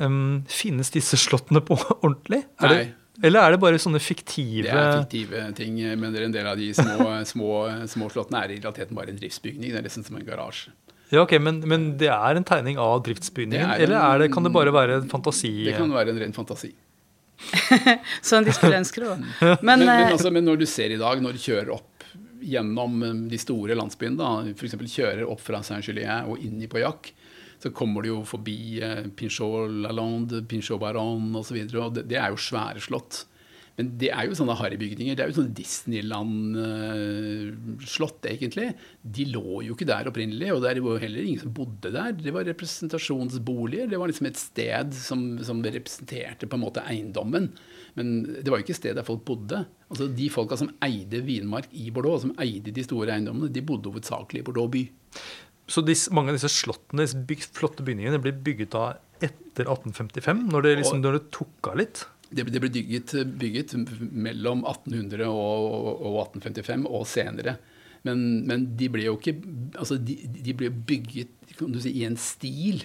um, Finnes disse slottene på ordentlig? Er det, eller er det bare sånne fiktive
Det er fiktive ting, men det en del av de små, små, små slottene er i realiteten bare en driftsbygning. Det er nesten som en garasje.
Ja, ok, men, men det er en tegning av driftsbygningen?
Er en-
eller er det, kan det bare være en fantasi?
Det kan være en ren fantasi.
Sånn de skulle ønske det var. Men,
Men, men,
eh,
altså, men når du ser i dag, når du kjører opp gjennom de store landsbyene, f.eks. kjører opp fra Saint-Julien og inn i Pauillac, så kommer du jo forbi eh, Pinchot Lalande, Pinchot Baron osv. Det, det er jo svære slott. Men det er jo sånne harrybygninger. Det er jo sånne Disneyland-slott, egentlig. De lå jo ikke der opprinnelig, og det var jo heller ingen som bodde der. Det var representasjonsboliger. Det var liksom et sted som, som representerte på en måte eiendommen. Men det var jo ikke et sted der folk bodde. Altså De folka som eide vinmark i Bordeaux, som eide de store eiendommene, de bodde hovedsakelig i Bordeaux by.
Så disse, mange av disse slottene, disse byg, flotte bygningene, blir bygget da etter 1855, når det, liksom, når det tok av litt?
Det, det ble bygget, bygget mellom 1800 og, og 1855 og senere. Men, men de ble jo ikke Altså, de, de ble bygget si, i en stil.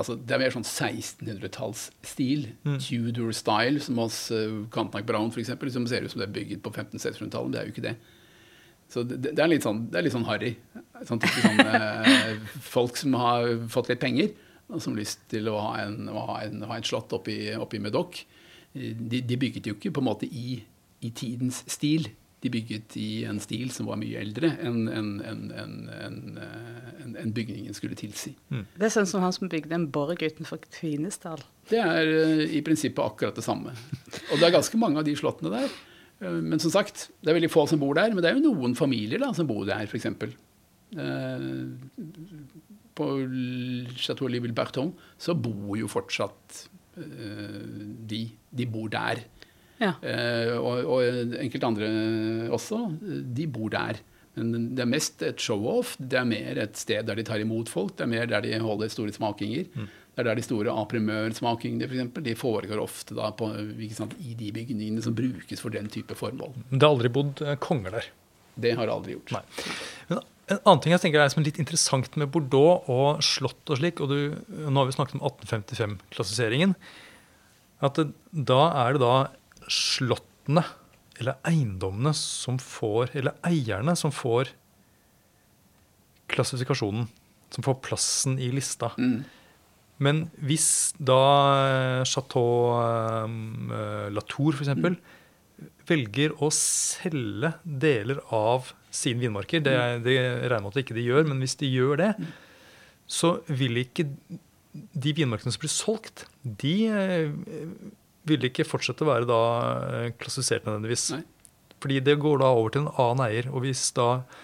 Altså, det er mer sånn 1600-tallsstil. Tudor style, som hos uh, Cantac Brown f.eks., som ser ut som det er bygget på 1500-1600-tallet, Det er jo ikke det. Så det, det, er litt sånn, det er litt sånn harry. Sånn type sånn, eh, folk som har fått litt penger, og som har lyst til å ha, en, å ha, en, ha et slott oppi, oppi Medoc. De, de bygget jo ikke på en måte i, i tidens stil. de bygget i en stil som var mye eldre enn en, en, en, bygningen skulle tilsi.
Mm. Det er sånn som han som bygde en borg utenfor Kvinesdal.
Det er i prinsippet akkurat det samme. Og det er ganske mange av de slottene der. Uh, men som sagt, det er veldig få som bor der. Men det er jo noen familier da, som bor der, f.eks. Uh, på Chateau Liville Berton så bor jo fortsatt uh, de. De bor der. Ja. Eh, og, og enkelte andre også. De bor der. Men det er mest et show-off. Det er mer et sted der de tar imot folk. Det er mer der de holder store smakinger. Mm. Det er der de store aprimørsmakingene for eksempel, de foregår ofte da på, sant, i de bygningene som brukes for den type formål.
Det har aldri bodd eh, konger der?
Det har det aldri gjort.
Nei. Men en annen ting jeg tenker er som litt interessant med Bordeaux og slott og slik, og du, nå har vi snakket om 1855-klassifiseringen, at da er det da slottene eller eiendommene som får Eller eierne som får klassifikasjonen. Som får plassen i lista. Mm. Men hvis da eh, Chateau um, Latour f.eks. Mm. velger å selge deler av sine vinmarker, det, det regner med at ikke de gjør, men hvis de gjør det, så vil ikke de vinmarkene som blir solgt, de vil ikke fortsette å være da eh, klassifisert nødvendigvis. Nei. Fordi det går da over til en annen eier. Og hvis da eh,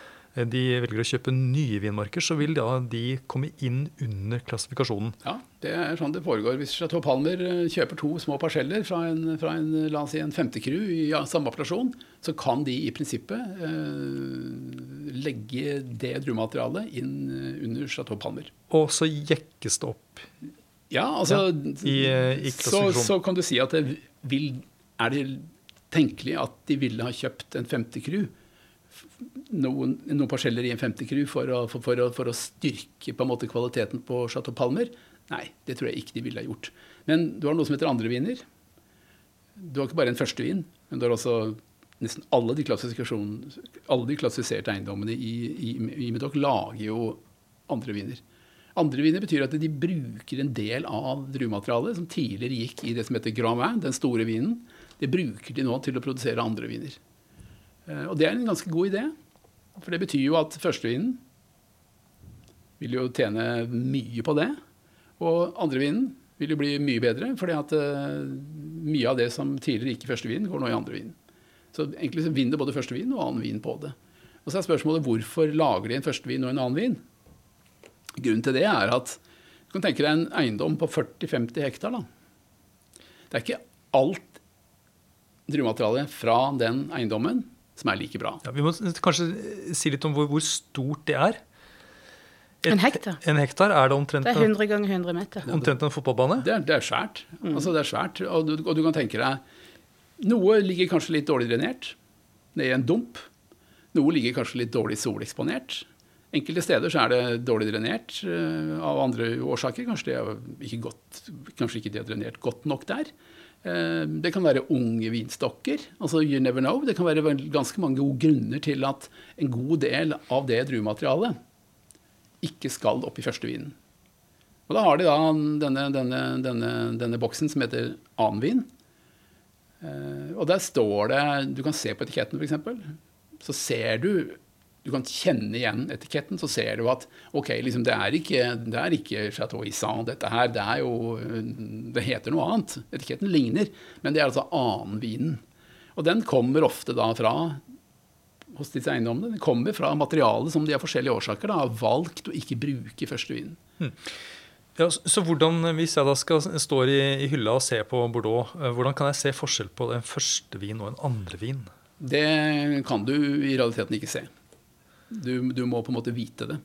de velger å kjøpe nye vinmarker, så vil da de komme inn under klassifikasjonen.
Ja, det er sånn det foregår. Hvis Chateau Palmer eh, kjøper to små parseller fra en, fra en la oss si en femtekru i ja, samme appellasjon, så kan de i prinsippet eh, legge det druematerialet inn under Chateau Palmer.
Og så jekkes det opp
ja, altså ja, i, i så, så, kan du si at det vil, er det tenkelig at de ville ha kjøpt en 50 crew, noen, noen parseller i en 50 crew, for å, for, for, for å, styrke på en måte kvaliteten på Chateau Palmer? Nei, det tror jeg ikke de ville ha gjort. Men du har noe som heter andre viner. Du har ikke bare en førstevin, men du har også nesten alle de, alle de klassifiserte eiendommene i, i, i Medoc lager jo andre viner. Andre viner betyr at de bruker en del av druematerialet som tidligere gikk i det som heter Grand Vin, den store vinen. Det bruker de nå til å produsere andre viner. Eh, og det er en ganske god idé. For det betyr jo at førstevinen vil jo tjene mye på det. Og andrevinen vil jo bli mye bedre, fordi at uh, mye av det som tidligere gikk i førstevinen, går nå i andrevinen. Så egentlig så vinner både førstevin og annen vin på det. Og så er spørsmålet hvorfor lager de en førstevin og en annen vin? Grunnen til det er at du kan tenke deg en eiendom på 40-50 hektar. Da. Det er ikke alt druematerialet fra den eiendommen som er like bra.
Ja, vi må kanskje si litt om hvor, hvor stort det er.
Et, en hektar.
En hektar er det omtrent
Det er 100 ganger 100 meter.
Omtrent en fotballbane?
Det er, det er svært. Mm. Altså, det er svært. Og du, og du, kan tenke deg Noe ligger kanskje litt dårlig drenert nede i en dump. Noe ligger kanskje litt dårlig soleksponert. Enkelte steder så er det dårlig drenert uh, av andre årsaker. Kanskje, det er ikke godt, kanskje ikke de har drenert godt nok der. Uh, det kan være unge vinstokker. altså you never know. Det kan være ganske mange gode grunner til at en god del av det druematerialet ikke skal opp i første vinen. Og da har de da denne, denne, denne, denne boksen som heter annen vin. og der står det Du kan se på etiketten, f.eks. Så ser du du kan kjenne igjen etiketten, så ser du at ok, liksom, det, er ikke, det er ikke Chateau Issan, dette her. Det er jo Det heter noe annet. Etiketten ligner, men det er altså annenvinen. Og den kommer ofte da fra hos disse eiendommene. Den kommer fra materialet som de av forskjellige årsaker da, har valgt å ikke bruke i førstevinen. Hmm.
Ja, så hvordan, Hvis jeg da skal stå i, i, hylla og se på Bordeaux, eh, hvordan kan jeg se forskjell på en første vin og en andre vin?
Det kan du i realiteten ikke se. Du, du, må på en måte vite det.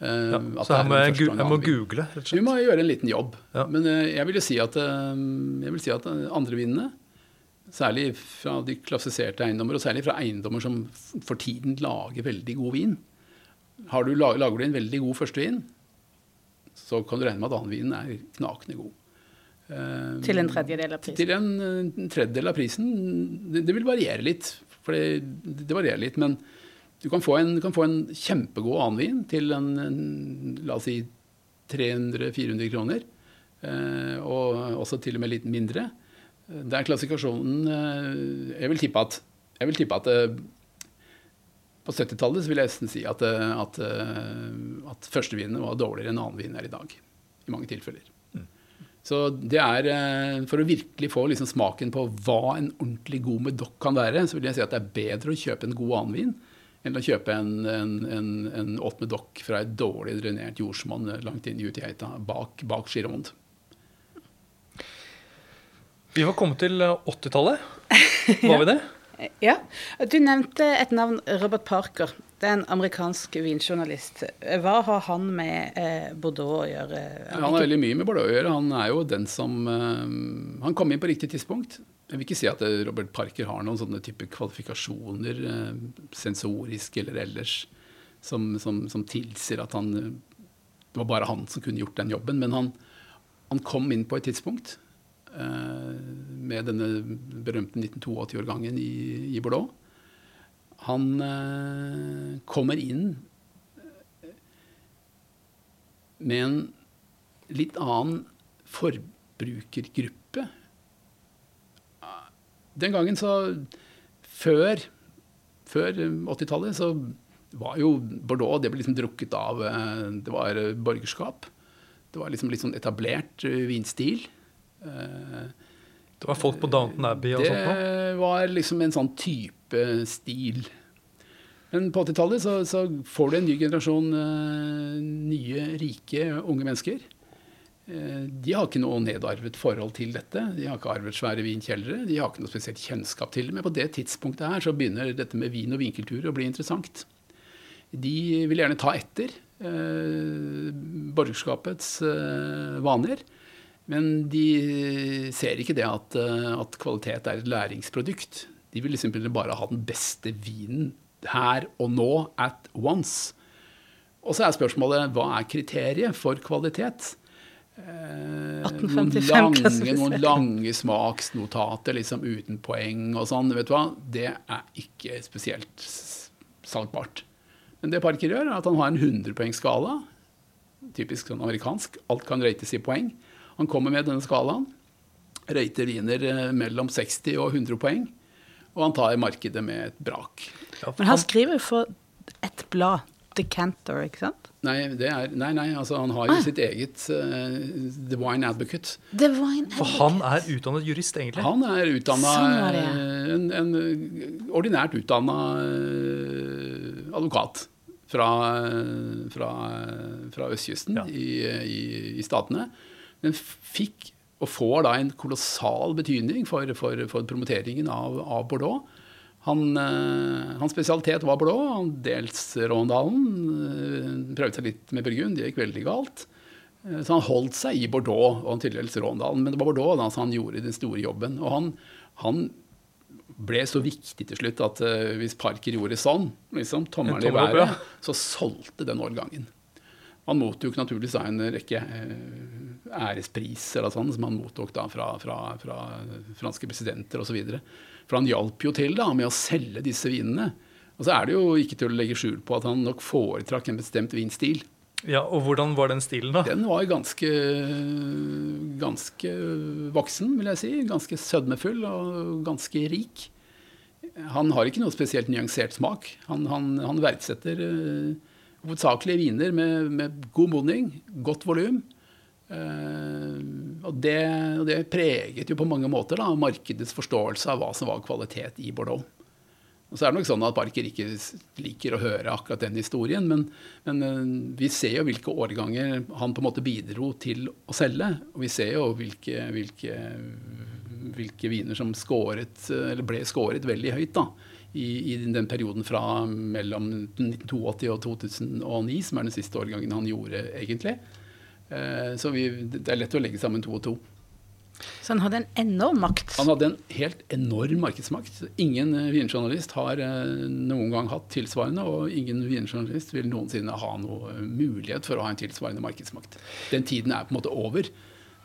Uh, ja, så jeg må jeg, jeg, må google?
rett og slett. Du må gjøre en liten jobb. Ja. Men uh, jeg vil jo si at, uh, si at andrevinene, særlig fra de klassifiserte eiendommer, og særlig fra eiendommer som for tiden lager veldig god vin du, Lager du en veldig god førstevin, så kan du regne med at annenvinen er knakende god.
til en tredjedel av prisen?
Til en tredjedel av prisen. Det, det vil variere litt. For det, det varierer litt. Men du kan få en, kan få en kjempegod annenvin til en, en, la oss si 300-400 kroner. Eh, og også til og med litt mindre. Der klassifikasjonen eh, Jeg vil tippe at Jeg vil tippe at eh, på 70-tallet vil jeg nesten si at, eh, at, eh, at førstevinene var dårligere enn annenvinen er i dag. I mange tilfeller. Så det er, eh, For å virkelig få liksom smaken på hva en ordentlig god medokk kan være, så vil jeg si at det er bedre å kjøpe en god annenvin enn å kjøpe en, en, en, en åttende dokk fra et dårlig drenert jordsmonn langt inn i Utegeita, bak, bak Gironde.
Vi var kommet til 80-tallet. Var vi det?
Ja. Du nevnte et navn, Robert Parker. Det er en amerikansk vinjournalist. Hva har han med eh, Bordeaux å gjøre?
Han har veldig mye med Bordeaux å gjøre. Han er jo den som uh, Han kom inn på riktig tidspunkt. Jeg vil ikke si at eh, Robert Parker har noen sånne type kvalifikasjoner, uh, sensorisk eller ellers, som, som, som, tilsier at han Det var bare han som kunne gjort den jobben. Men han, han kom inn på et tidspunkt med denne berømte 1982-årgangen i, i Bordeaux han eh, kommer inn med en litt annen forbrukergruppe. Den gangen så Før, før 80-tallet så var jo Bordeaux det ble liksom drukket av eh, Det var borgerskap. Det var liksom litt sånn etablert eh, vinstil.
Det var folk på Downton Abbey og
det
sånt?
Det var liksom en sånn type stil. Men på 80-tallet så, så, får du en ny generasjon nye, rike, unge mennesker. Uh, de har ikke noe nedarvet forhold til dette. De har ikke arvet svære vinkjellere. De har ikke noe spesielt kjennskap til det. Men på det tidspunktet her så begynner dette med vin og vinkultur å bli interessant. De vil gjerne ta etter eh, borgerskapets vaner. Men de ser ikke det at, at kvalitet er et læringsprodukt. De vil simpelthen bare ha den beste vinen her og nå, at once. Og så er spørsmålet hva er kriteriet for kvalitet?
Eh, noen, lange,
noen lange smaksnotater liksom uten poeng og sånn. vet du hva? Det er ikke spesielt salgbart. Men det Parker gjør, er at han har en 100-poengsskala. Typisk sånn amerikansk. Alt kan rates i poeng. Han kommer med denne skalaen. Rater viner eh, mellom 60 og 100 poeng. Og han tar markedet med et brak.
Men han skriver jo for ett blad, Decanter, ikke sant?
Nei, er, nei, nei altså han har jo ah. sitt eget uh, Divine Advocate.
Divine Advocate.
For han er utdannet jurist, egentlig?
Han er utdanna sånn en, en, ordinært utdanna uh, advokat fra, fra, fra østkysten ja. i, i, i, Statene. Men fikk og får da en kolossal betydning for, for, for promoteringen av, av Bordeaux. Han, eh, hans spesialitet var han dels Råndalen. Eh, prøvde seg litt med Burgund, det gikk veldig galt. Eh, så han holdt seg i Bordeaux og til dels Råndalen. Men det var Bordeaux da, han gjorde den store jobben. Og han, han ble så viktig til slutt at hvis Parker gjorde sånn, liksom, tommelen i været, så solgte den årgangen. Han mottok naturligvis en rekke eh, eller sånn, som han mottok da fra, fra, fra franske presidenter osv. For han hjalp jo til da med å selge disse vinene. Og så er det jo ikke til å legge skjul på at han nok foretrakk en bestemt vinstil.
Ja, Og hvordan var den stilen, da?
Den var ganske, ganske voksen, vil jeg si. Ganske sødmefull og ganske rik. Han har ikke noe spesielt nyansert smak. Han, han, han verdsetter uh, hovedsakelig viner med, med god modning, godt volum. Uh, og, det, og, det, preget jo på mange måter da, markedets forståelse av hva som var kvalitet i Bordeaux. Og så er det nok sånn at Parker ikke liker å høre akkurat den historien, men, men uh, vi ser jo hvilke årganger han på en måte bidro til å selge. Og vi ser jo hvilke, hvilke, hvilke viner som skåret, ble skåret veldig høyt. da i, i, den perioden fra mellom 1982 og 2009, som er den siste årgangen han gjorde, egentlig. Eh, så vi, det er lett å legge sammen to og to.
Så han hadde en enorm makt?
Han hadde en helt enorm markedsmakt. Ingen vinjournalist har eh, noen gang hatt tilsvarende, og ingen vinjournalist vil noensinne ha noe mulighet for å ha en tilsvarende markedsmakt. Den tiden er på en måte over.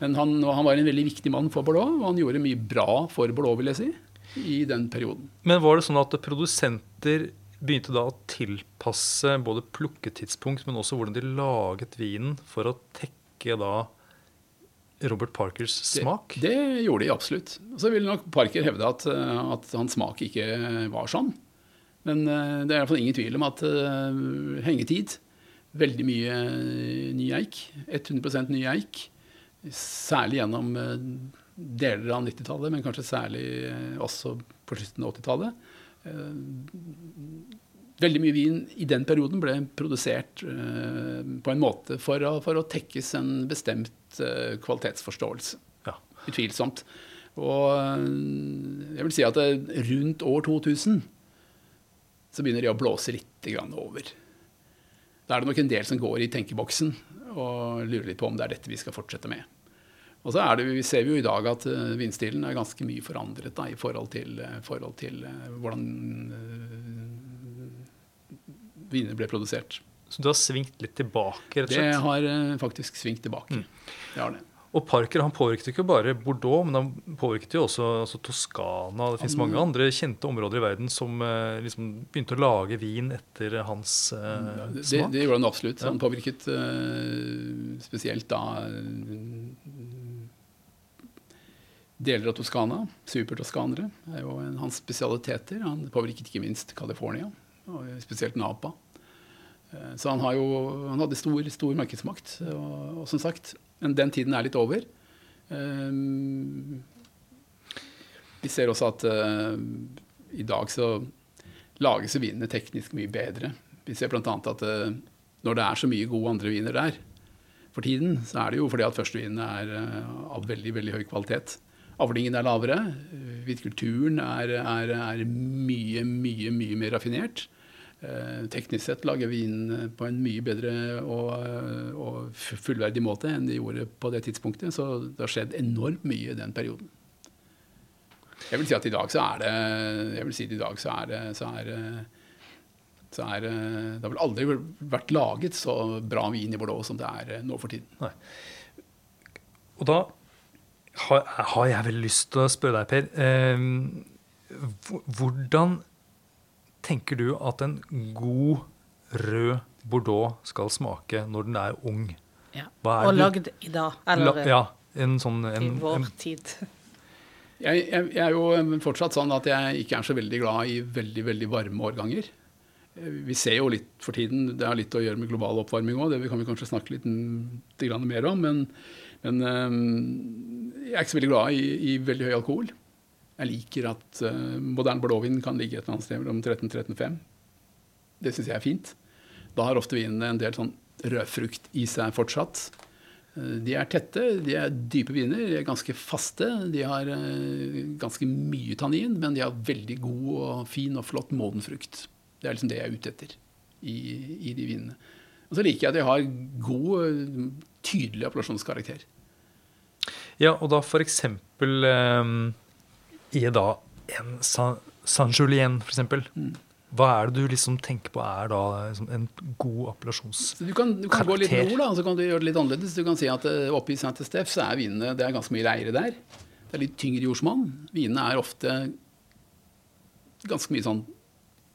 Men han, han var en veldig viktig mann for Bordeaux, og han gjorde mye bra for Bordeaux, vil jeg si i den perioden.
Men var det sånn at produsenter begynte da å tilpasse både plukketidspunkt, men også hvordan de laget vinen for å tekke da Robert Parkers smak?
Det, det gjorde de absolutt. Så ville nok Parker hevde at, eh, at hans smak ikke var sånn. Men eh, det er i hvert fall ingen tvil om at uh, hengetid Veldig mye ny eik. 100 ny eik. Særlig gjennom deler av 90-tallet, men kanskje særlig også på slutten av 80-tallet. Veldig mye vin i den perioden ble produsert på en måte for å, for å tekkes en bestemt kvalitetsforståelse.
Ja.
Utvilsomt. Og jeg vil si at rundt år 2000 så begynner de å blåse litt over. Da er det nok en del som går i tenkeboksen og lurer litt på om det er dette vi skal fortsette med. Og så det, vi ser vi jo i dag at uh, vindstilen er ganske mye forandret da, i forhold til, uh, forhold til uh, hvordan viner ble produsert.
Så du har svingt litt tilbake? rett og
slett? Det har faktisk svingt tilbake. Mm. Det har det.
Og Parker han påvirket ikke bare Bordeaux, men han påvirket jo også altså Toskana. Det fins mange andre kjente områder i verden som eh, liksom begynte å lage vin etter hans eh,
det, smak. Det, gjorde han absolutt. Han påvirket eh, spesielt da deler av Toskana. Supertoskanere er jo en, hans spesialiteter. Han påvirket ikke minst California, og spesielt Napa. Eh, så han, jo, han hadde stor, stor markedsmakt. Og, og som sagt, den tiden er litt over. Um, vi ser også at uh, i dag så lages vinene teknisk mye bedre. Vi ser bl.a. at uh, når det er så mye gode andre viner der for tiden, så er det jo fordi at førstevinene er uh, av veldig, veldig høy kvalitet. Avlingen er lavere. Hvitkulturen er, er, er, mye, mye, mye mer raffinert. Eh, teknisk sett lager vi inn på en mye bedre og, og, fullverdig måte enn de gjorde på det tidspunktet. Så det har skjedd enormt mye i den perioden. Jeg vil si at i dag så er det jeg vil si at i dag så er det, så er, så er Det har vel aldri vært laget så bra vin i Bordeaux som det er nå for tiden.
Nei. Og da har, har jeg vel lyst til å spørre deg, Per. Eh, hvordan tenker du at en god rød Bordeaux skal smake når den er ung?
Ja. Og lagd i dag. Eller La,
ja, en sånn,
en, i vår tid.
Jeg, jeg, jeg, er jo fortsatt sånn at jeg ikke er så veldig glad i veldig veldig varme årganger. Vi ser jo litt for tiden, det har litt å gjøre med global oppvarming òg, det kan vi kanskje snakke litt, litt mer om. Men, men, jeg er ikke så veldig glad i, i veldig høy alkohol. Jeg liker at uh, moderne blåvin kan ligge et eller annet sted mellom 13-13,5. Det syns jeg er fint. Da har ofte vinene en del sånn rødfrukt i seg fortsatt. Uh, de er tette, de er dype viner, de er ganske faste. De har ganske mye tannin, men de har veldig god og fin og flott moden frukt. Det er liksom det jeg er ute etter i, i de vinene. Og så liker jeg at de har god, tydelig appellasjonskarakter.
Ja, og da for eksempel um i da en San Julien, f.eks. Mm. Hva er det du liksom tenker på er da liksom en god appellasjonskarakter?
Du kan, du kan gå litt nord, da, så kan du gjøre det litt annerledes. Du kan si at uh, oppe i St. Steff så er vinene det er ganske mye leire der. Det er litt tyngre jordsmonn. Vinene er ofte ganske mye sånn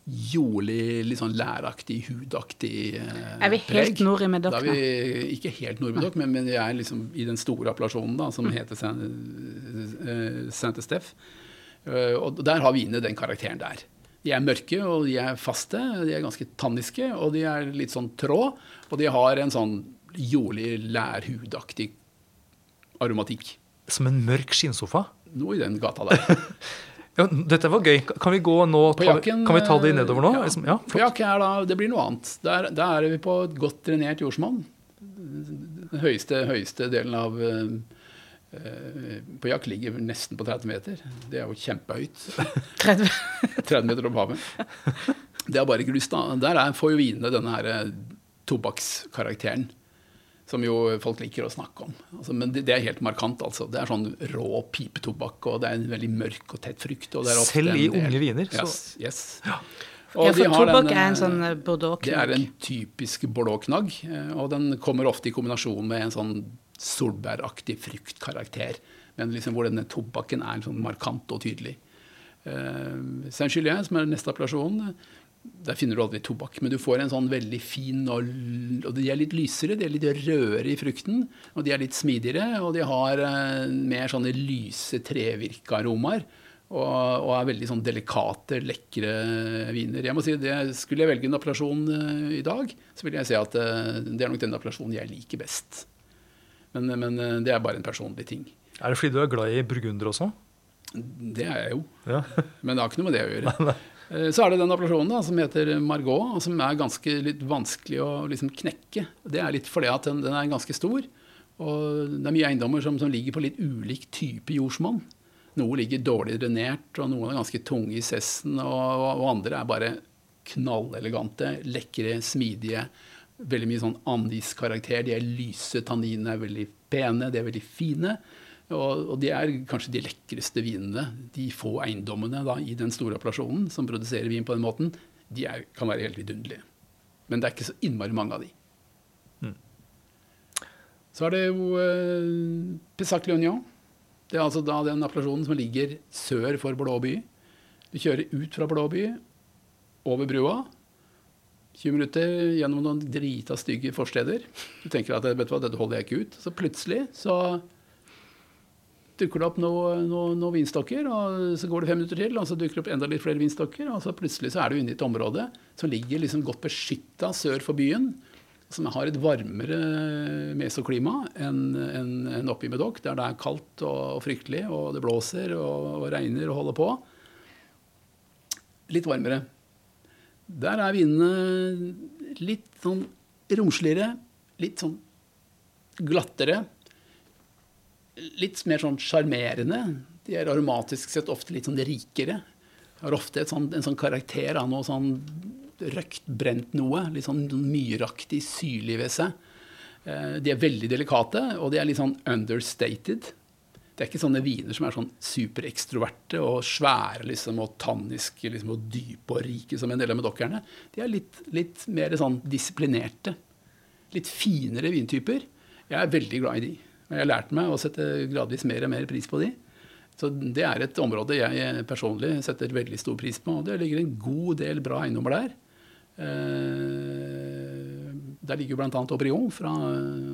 jordlig, litt sånn læraktig, hudaktig eh,
Er vi helt preg. nord i Medoc
vi Ikke helt nord i Medoc, men, men, vi er liksom i den store appellasjonen da, som mm. heter Sainte Steff. Eh, og der har vinene den karakteren der. De er mørke, og de er faste, de er ganske tanniske, og de er litt sånn trå. Og de har en sånn jordlig, lærhudaktig aromatikk.
Som en mørk skinnsofa?
Noe i den gata der.
ja, dette var gøy. Kan vi gå nå, jakken, kan vi ta det nedover nå?
Ja, liksom, ja, på jakken er da, det blir noe annet. Der, der er vi på et godt drenert jordsmonn. Den høyeste, høyeste delen av Eh, på jakk ligger nesten på 30 meter. Det er jo kjempehøyt. 30, 30 meter opp havet. Det er bare grus, da. Der er, får jo vinene denne her eh, tobakkskarakteren. Som jo folk liker å snakke om. Altså, men det, det, er helt markant. altså. Det er sånn rå pipetobakk, og det er en veldig mørk og tett frukt. Og
Selv i unge viner?
Så. Yes. yes.
Ja. ja, for tobakk er en sånn eh, bordeaux-knagg.
Det er en typisk bordeaux-knagg. Og den kommer ofte i kombinasjon med en sånn solbæraktig fruktkarakter. Men liksom hvor denne tobakken er sånn markant og tydelig. Uh, Saint Julien, som er neste appellasjon, der finner du aldri tobakk, men du får en sånn veldig fin og, og de er litt lysere, de er litt rødere i frukten, og de er litt smidigere, og de har eh, mer sånne lyse trevirkearomaer. Og, og er veldig sånn delikate, lekre viner. Jeg må si det, Skulle jeg velge en appellasjon eh, i dag, så vil jeg si at eh, det er nok den appellasjonen jeg liker best. Men, men det er bare en personlig ting.
Er det fordi du er glad i burgunder også?
Det er jeg jo.
Ja.
Men det har ikke noe med det å gjøre. Eh, Så er det den appellasjonen da, som heter Margot, og som er ganske litt vanskelig å liksom knekke. Det er litt fordi at den, den er ganske stor. Og det er mye eiendommer som, som ligger på litt ulik type jordsmonn. Noe ligger dårlig drenert, og noen er ganske tunge i cessen, og, og, andre er bare knallelegante, lekre, smidige. Veldig mye sånn andiskarakter. De er lyse, tanninene er veldig pene, de er veldig fine. Og, de er kanskje de lekreste vinene. De få eiendommene da, i den store appellasjonen som produserer vin på den måten, de er, kan være helt vidunderlige. Men det er ikke så innmari mange av de. Så er det jo eh, Pessac Leonion. Det er altså da den appellasjonen som ligger sør for Blåby. Du kjører ut fra Blåby, over brua. 20 minutter gjennom noen drita stygge forsteder. Du tenker at vet du hva, dette holder jeg ikke ut. Så plutselig så dukker det opp noen noe, noe vinstokker, og så går det fem minutter til, og så dukker det opp enda litt flere vinstokker, og så plutselig så er du inne i et område som ligger liksom godt beskytta sør for byen, som har et varmere mesoklima enn en, en oppe i Medoc, der det er kaldt og, fryktelig, og det blåser og, og regner og holder på. Litt varmere. Der er vinene litt sånn romsligere, litt sånn glattere. Litt mer sånn sjarmerende. De er aromatisk sett ofte litt sånn rikere. Har ofte sånt, en sånn karakter av noe sånn røkt, brent noe. Litt sånn myraktig, syrlig ved seg. Eh, De er veldig delikate, og de er litt sånn understated. Det er ikke sånne viner som er sånn superekstroverte og svære liksom, og tanniske liksom, og dype og rike som en del av medokkerne. De er litt, litt mer sånn disiplinerte. Litt finere vintyper. Jeg er veldig glad i de. Jeg har lært meg å sette gradvis mer og mer pris på de. Så det er et område jeg personlig setter veldig stor pris på. Og det ligger en god del bra eiendommer der. Eh, Der ligger bl.a. Aubryon fra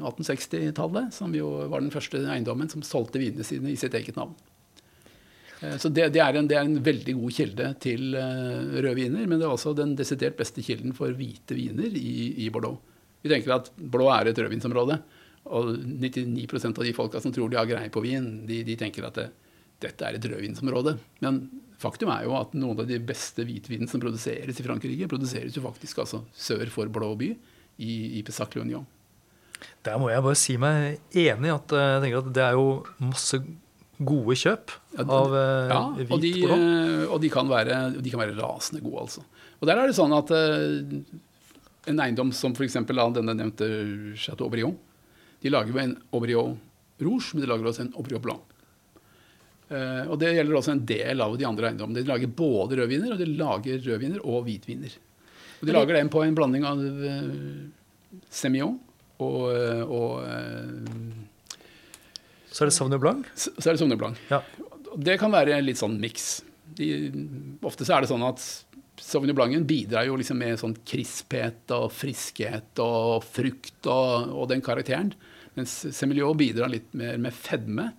1860-tallet, som jo var den første eiendommen som solgte vinene sine i sitt eget navn. Eh, Så det, det, er en, det er en veldig god kilde til eh, røde viner, men det er også den desidert beste kilden for hvite viner i, i Bordeaux. Vi tenker at Bordeaux er et rødvinsområde, og 99% av de folka som tror de har greie på vin, de, de tenker at det, dette er et rødvinsområde. Men faktum er jo at noen av de beste hvitvinene som produseres i Frankrike, produseres jo faktisk altså sør for Blå by, i, i Pessac-Lunion.
Der må jeg bare si meg enig at eh, jeg tenker at det er jo masse gode kjøp av eh,
Ja,
hvit
og de, eh, og de, kan være, de kan være rasende gode, altså. Og der er det sånn at en eiendom som f.eks. denne nevnte Chateau Aubryon, de lager jo en Aubryon Rouge, men de lager også en Aubryon Blanc. Uh, og det gjelder også en del av de andre eiendommene. De lager både rødviner, og de lager rødviner og hvitviner. Og de lager dem på en blanding av uh, Semillon og, eh, og uh,
Så er det Sauvignon Blanc.
så så er det Sauvignon Blanc.
Ja.
Det kan være litt sånn miks. Ofte så er det sånn at Sauvignon Blancen bidrar jo liksom med sånn krisphet og friskhet og frukt og, og den karakteren. Mens Semillon bidrar litt mer med fedme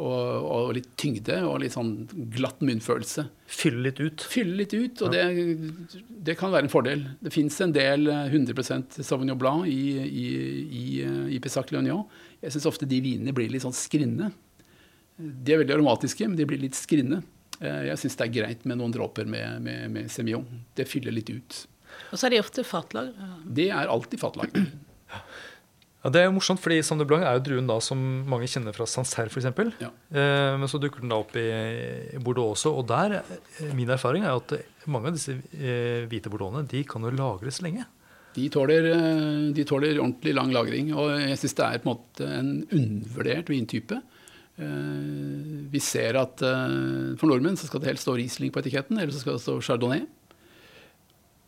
og, og litt tyngde og litt sånn glatt munnfølelse.
Fylle litt ut.
Fylle litt ut, og det, det kan være en fordel. Det fins en del eh, 100 Sauvignon Blanc i, i, i, eh, i Pessac Léognan. Jeg syns ofte de vinene blir litt sånn skrinne. De er veldig aromatiske, men de blir litt skrinne. Eh, Jeg syns det er greit med noen dråper med, med, med Semillon. Det fyller litt ut.
Og så er de ofte fatlagre.
Det er alltid fatlager.
Ja, Det er jo morsomt, fordi Sander Blanc er jo druen da som mange kjenner fra Sancerre f.eks.
Ja.
Eh, men så dukker den da opp i i Bordeaux også. Og der, eh, min erfaring er at eh, mange av disse eh, hvite bordeauxene de kan jo lagres lenge.
De tåler, eh, de tåler ordentlig lang lagring, og jeg syns det er på en måte en undervurdert vintype. Eh, Vi ser at for nordmenn så skal det helst stå Riesling på etiketten, eller så skal det stå Chardonnay.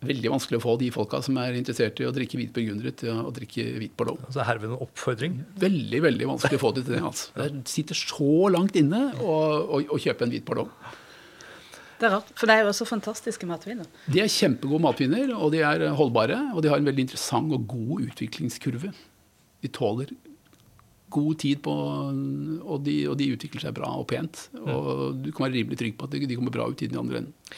Veldig vanskelig å få de folka som er interessert i å drikke hvit burgunder, til å drikke hvit bordeaux.
Altså herved en oppfordring.
Veldig veldig vanskelig å få det til det. altså. Det sitter så langt inne å, kjøpe en hvit bordeaux.
Det er rart, for det er jo også fantastiske matviner.
De er kjempegode matviner, og de er holdbare. Og de har en veldig interessant og god utviklingskurve. De tåler god tid på Og de, og de utvikler seg bra og pent. Og du kan være rimelig trygg på at de kommer bra ut i den andre enden.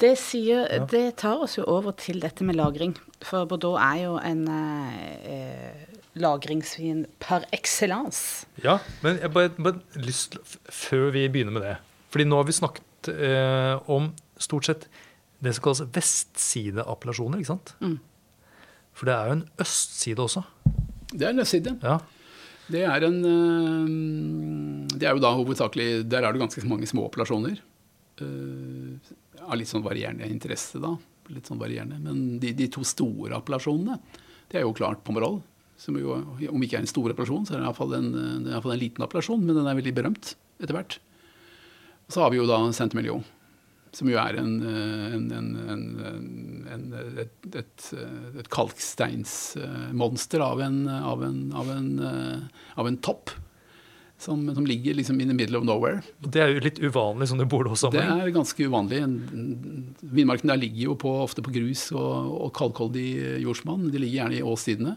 Det, sier, det tar oss jo over til dette med lagring. For Bordeaux er jo en eh, lagringsvin par excellence.
Ja, men jeg bare, bare lyst før vi begynner med det Fordi nå har vi snakket eh, om stort sett det som kalles vestsideappellasjoner, ikke sant?
Mm.
For det er jo en østside også.
Det er en østside.
Ja.
Det er en øh, Det er jo da hovedsakelig Der er det ganske mange små appellasjoner. Av litt sånn varierende interesse, da. Litt sånn varierende. Men de, de to store appellasjonene, det er jo klart Pomerol. Som jo, om ikke er en stor appellasjon, så er det iallfall en, det er i hvert fall en liten appellasjon, men den er veldig berømt etter hvert. Og så har vi jo da Saint-Emilion, som jo er en, eh, en, en, en, et, et, et kalksteinsmonster av av av eh, av en topp. Som, som ligger liksom in the middle of nowhere.
Det er jo litt uvanlig som du bor
Det
Bordeaux-sammenheng.
er ganske uvanlig. En- Vindmarken der ligger jo på, ofte på grus og, og kalkholdig jordsmonn. De ligger gjerne i åssidene.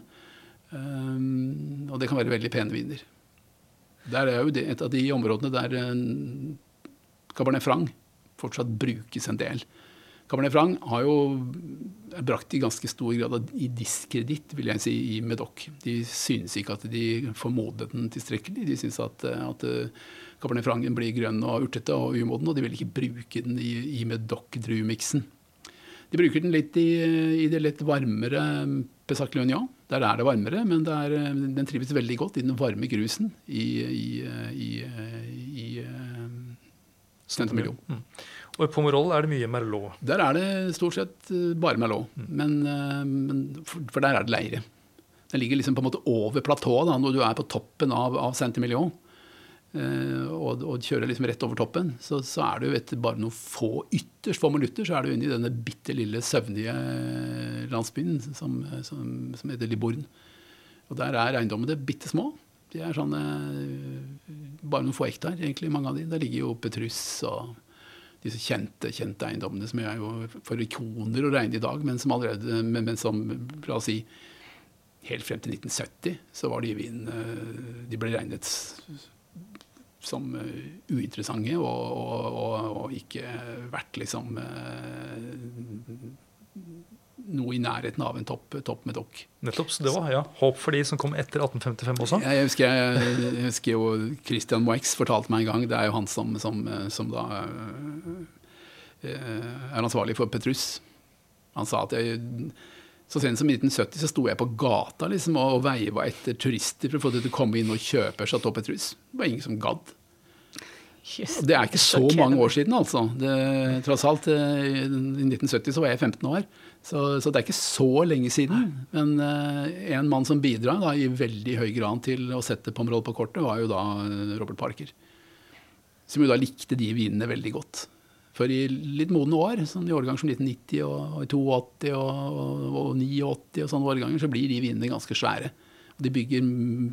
Um, og det kan være veldig pene viner. Der er jo det et av de områdene der um, Cabernet Franc fortsatt brukes en del. Cabernet Franc har jo er brakt i ganske stor grad i diskreditt, vil jeg si, i Medoc. De synes ikke at de får modnet den tilstrekkelig. De synes at, at eh, Cabernet Francen blir grønn og urtete og umoden, og de vil ikke bruke den i, i Medoc-druemiksen. De bruker den litt i, i det litt varmere Pesac Leonia. Der er det varmere, men det er, den trives veldig godt i den varme grusen i, i, i, i, i.
Mm. Og i Pomerol er det mye Merlot.
Der er det stort sett eh, bare Merlot, men, eh, men for, der er det leire. Den ligger liksom på en måte over platået når du er på toppen av, av Saint-Emilion. eh, og, og kjører liksom rett over toppen, så, så er jo etter bare noen få ytterst få minutter så er du inne i denne bitte lille søvnige landsbyen som, som, som heter Liborn. Og der er eiendommene bitte små. De er sånn eh, bare noen få hektar, egentlig, mange av de. Der ligger jo Petrus og disse kjente, kjente eiendommene som er jo for ikoner å regne i dag, men som allerede, men, men som, la oss si, helt frem til 1970 så var de vinene De ble regnet som eh, uinteressante og, og, og, og ikke vært liksom eh, noe i nærheten av en topp, topp med dokk.
Nettopp, så det var ja, håp for de som kom etter 1855 også.
Jeg husker, jeg, jeg husker jo Christian Moix fortalte meg en gang, det er jo han som, som, som da eh, er ansvarlig for Petrus. Han sa at jeg, så sent som i 1970 så sto jeg på gata liksom, og veiva etter turister for å få dem til å komme inn og kjøpe Chateau Petrus. Det var ingen som gadd.
Just.
Det er ikke så mange år siden, altså. Det, tross alt, eh, I 1970 så var jeg 15 år, så, så det er ikke så lenge siden. Men uh, en mann som bidrar da, i veldig høy grad til å sette Pomerol på kortet, var jo da eh, Robert Parker. Som jo da likte de vinene veldig godt. For i litt modne år, sånn i årgang som 1990 og, og 82 og, og, og 89 og sånne årganger, så blir de vinene ganske svære. De bygger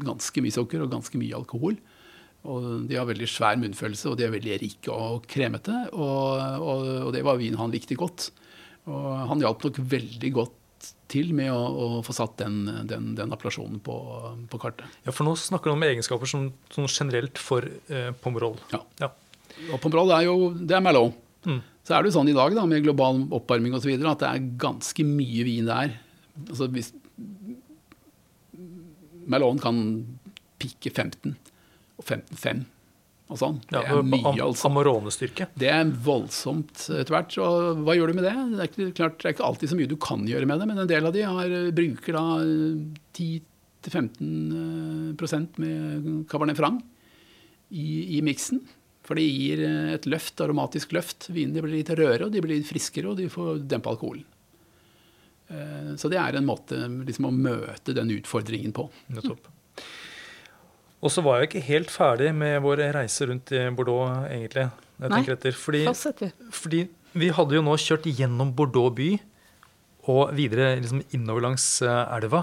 ganske mye sukker og ganske mye alkohol. Og de har veldig svær munnfølelse, og de er veldig rike og kremete. Og, og, og det var vin han likte godt. Og han hjalp nok veldig godt til med å, å få satt den, den, den appellasjonen på, på kartet.
Ja, For nå snakker du om egenskaper som, som generelt for eh, Pomerol.
Ja.
Ja.
Og Pomerol er jo det er Merlot.
Mm.
Så er det jo sånn i dag da, med global oppvarming osv. at det er ganske mye vin der. Altså hvis Malone kan pikke 15 og 15,5 og sånn. Det
Ja,
er mye, altså.
Amarone-styrke.
Det er voldsomt etter hvert. Og hva gjør du med det? Det er, ikke, klart, det er ikke alltid så mye du kan gjøre med det, men en del av de har, bruker da 10-15 prosent med Cabernet Franc i, i miksen. For det gir et løft, aromatisk løft. Vinene blir litt rødere, og de blir litt friskere, og de får dempe alkoholen. Eh, Så det er en måte liksom, å møte den utfordringen på.
Nettopp. Og så var jeg ikke helt ferdig med vår reise rundt i Bordeaux, egentlig. Jeg
Nei,
etter. Fordi, fordi vi hadde jo nå kjørt gjennom Bordeaux by og videre liksom innover langs elva. elva.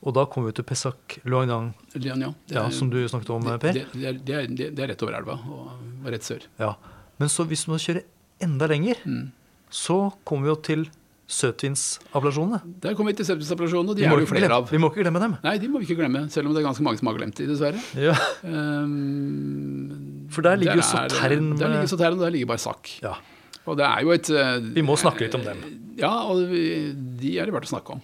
Og da kom vi til Pesak Luangdang,
Lian, ja.
Som du snakket om,
det,
Per.
det, det, er, det, er, det er rett over elva og rett sør.
Ja. Men så hvis du må kjøre enda lenger,
Mm.
så kommer vi jo til søtvinsappellasjonene.
Der kommer vi til septisappellasjonen, og de
Vi
er det jo flere
glemme-
av.
Vi må ikke glemme dem.
Nei, de må vi ikke glemme, selv om det er ganske mange som har glemt de, dessverre.
Ja.
Um,
For der ligger jo Sotern.
Der ligger Sotern, og der ligger Barsak.
ja.
Og det er jo et eh,
Vi må snakke litt om dem.
Ja, og de er det verdt å snakke om.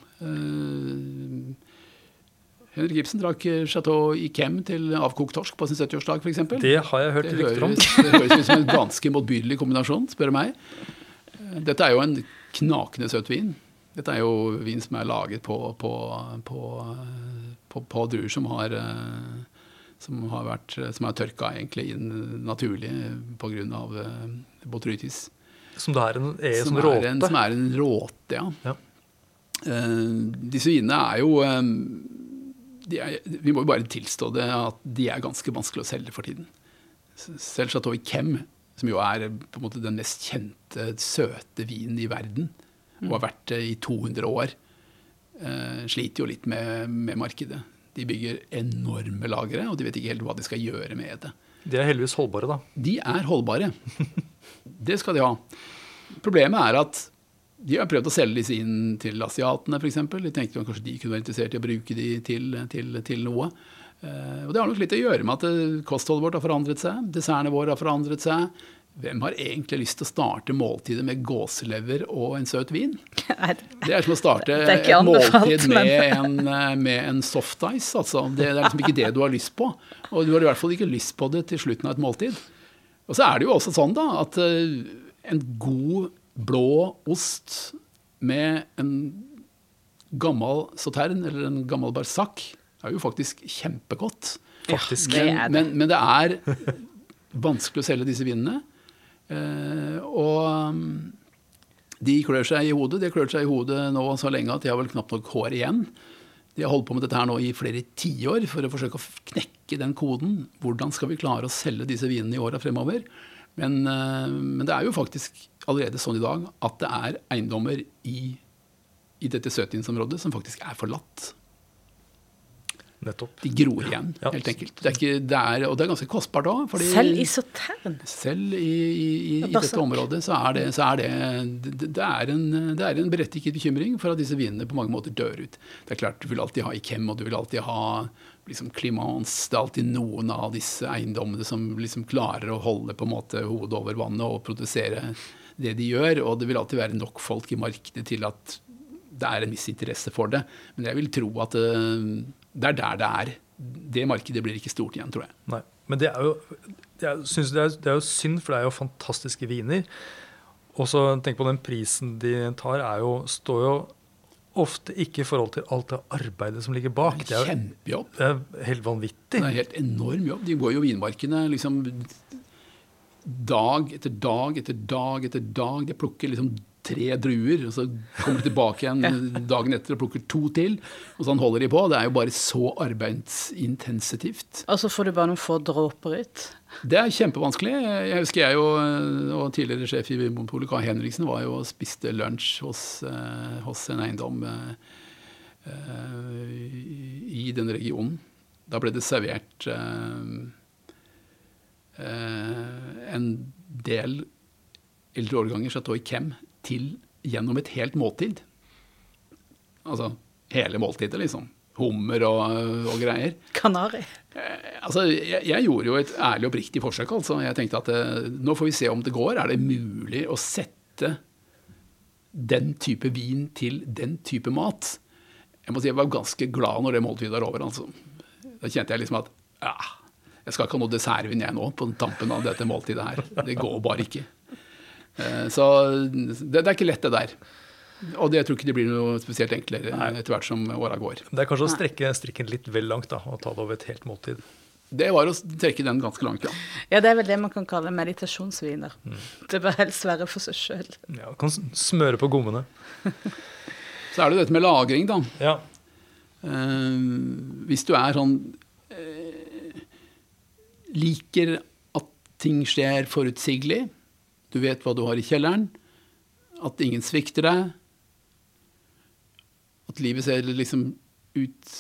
Eh, Henrik Ibsen drakk Chateau Yquem til avkokt torsk på sin 70-årsdag, f.eks.
Det har jeg hørt rykter om.
det høres ut som en ganske motbydelig kombinasjon, spør du meg. Eh, Dette er jo en knakende søt vin. Dette er jo vin som er laget på, på, på, eh, på, på druer som har, eh, som har vært som er tørka egentlig inn naturlig pga. botrytis.
Som det er en, er
Som
som
er, en,
råte.
som er en råte, ja.
Ja.
Uh, disse vinene er jo eh, de er, Vi må jo bare tilstå det at de er ganske vanskelig å selge for tiden. Selv Chateau Kem, som jo er på en måte den mest kjente søte vinen i verden, og har vært det i 200 år, eh, sliter jo litt med, med markedet. De bygger enorme lagre, og de vet ikke helt hva de skal gjøre med det.
De er heldigvis holdbare, da.
De er holdbare. Det skal de ha. Problemet er at de har prøvd å selge disse inn til asiatene, f.eks. De tenkte kanskje de kunne være interessert i å bruke de til, til, til noe. Eh, og Det har nok litt å gjøre med at eh, kostholdet vårt har forandret seg. Dessertene våre har forandret seg. Hvem har egentlig lyst til å starte måltidet med gåselever og en søt vin? Det er som å starte et måltid med en, eh, med en softice. Altså. Det, er liksom ikke det du har lyst på. Og du har i hvert fall ikke lyst på det til slutten av et måltid. Og så er det jo også sånn da, at en god blå ost med en gammel sautern eller en gammel barsak er jo faktisk kjempegodt.
Faktisk.
Det
Men,
er det.
men, men det er vanskelig å selge disse vinene. Eh, og um, de klør seg i hodet. De har klørt seg i hodet nå så lenge at de har vel knapt nok hår igjen. De har holdt på med dette her nå i flere tiår for å forsøke å knekke den koden. Hvordan skal vi klare å selge disse vinene i åra fremover? Men, eh, men det er jo faktisk allerede sånn i dag at det er eiendommer i, i dette søtvinsområdet som faktisk er forlatt.
Nettopp.
De gror igjen,
Ja.
helt enkelt. Det er ikke, det er, og det er ganske kostbart òg.
Selv i sautern.
Selv i, i, i, i dette området så er, det, så er det, det, det, er en, det er en berettiget bekymring for at disse vinene på mange måter dør ut. Det er klart Du vil alltid ha Ikem, og du vil alltid ha liksom Climance. Det er alltid noen av disse eiendommene som liksom klarer å holde på en måte hodet over vannet og produsere det de gjør. Og det vil alltid være nok folk i markedet til at det er en viss interesse for det. Men jeg vil tro at eh, det er der det er. Det markedet blir ikke stort igjen, tror jeg.
Nei. Men det er jo jeg synes det, er, det er jo synd, for det er jo fantastiske viner. Og så tenk på den prisen de tar, er jo, står jo ofte ikke i forhold til alt det arbeidet som ligger bak. Det er jo
Kjempejobb.
det er helt vanvittig.
Det er helt enorm jobb. De går jo vinmarkene liksom dag etter dag etter dag etter dag. De plukker liksom tre druer, og så kommer de tilbake igjen dagen etter og plukker to til. Og sånn holder de på. Det er jo bare så arbeidsintensivt.
Og så får du bare noen få dråper ut.
Det er kjempevanskelig. Jeg husker jeg jo, og tidligere sjef i Vinmonopolet, Kai Henriksen, var jo og spiste lunsj hos, eh, hos en eiendom eh, eh, i den regionen. Da ble det servert en del eldre årganger Chateau Chem til gjennom et helt måltid. Altså hele måltidet, liksom. Hummer og, og greier.
Kanari.
Eh, Altså, jeg, jeg gjorde jo et ærlig og oppriktig forsøk. altså. Jeg tenkte at eh, nå får vi se om det går. Er det mulig å sette den type vin til den type mat? Jeg må si jeg var ganske glad når det måltidet var over. altså. Da kjente jeg liksom at ja, jeg skal ikke ha noe dessertvin jeg nå på tampen av dette måltidet her. Det går bare ikke. Eh, Så det, det er ikke lett, det der. Og det, jeg tror ikke det blir noe spesielt enklere etter hvert som åra går.
Det er kanskje å strekke strikken litt vel langt da, og ta det over et helt måltid.
Det var å trekke den ganske langt, ja.
Ja, det er vel det man kan kalle meditasjonsviner. Det bør helst være for seg sjøl.
Ja, kan smøre på gommene.
Så er det dette med lagring, da.
Ja.
Uh, hvis du er sånn Liker at ting skjer forutsigelig, du vet hva du har i kjelleren, at ingen svikter deg, at livet ser liksom ut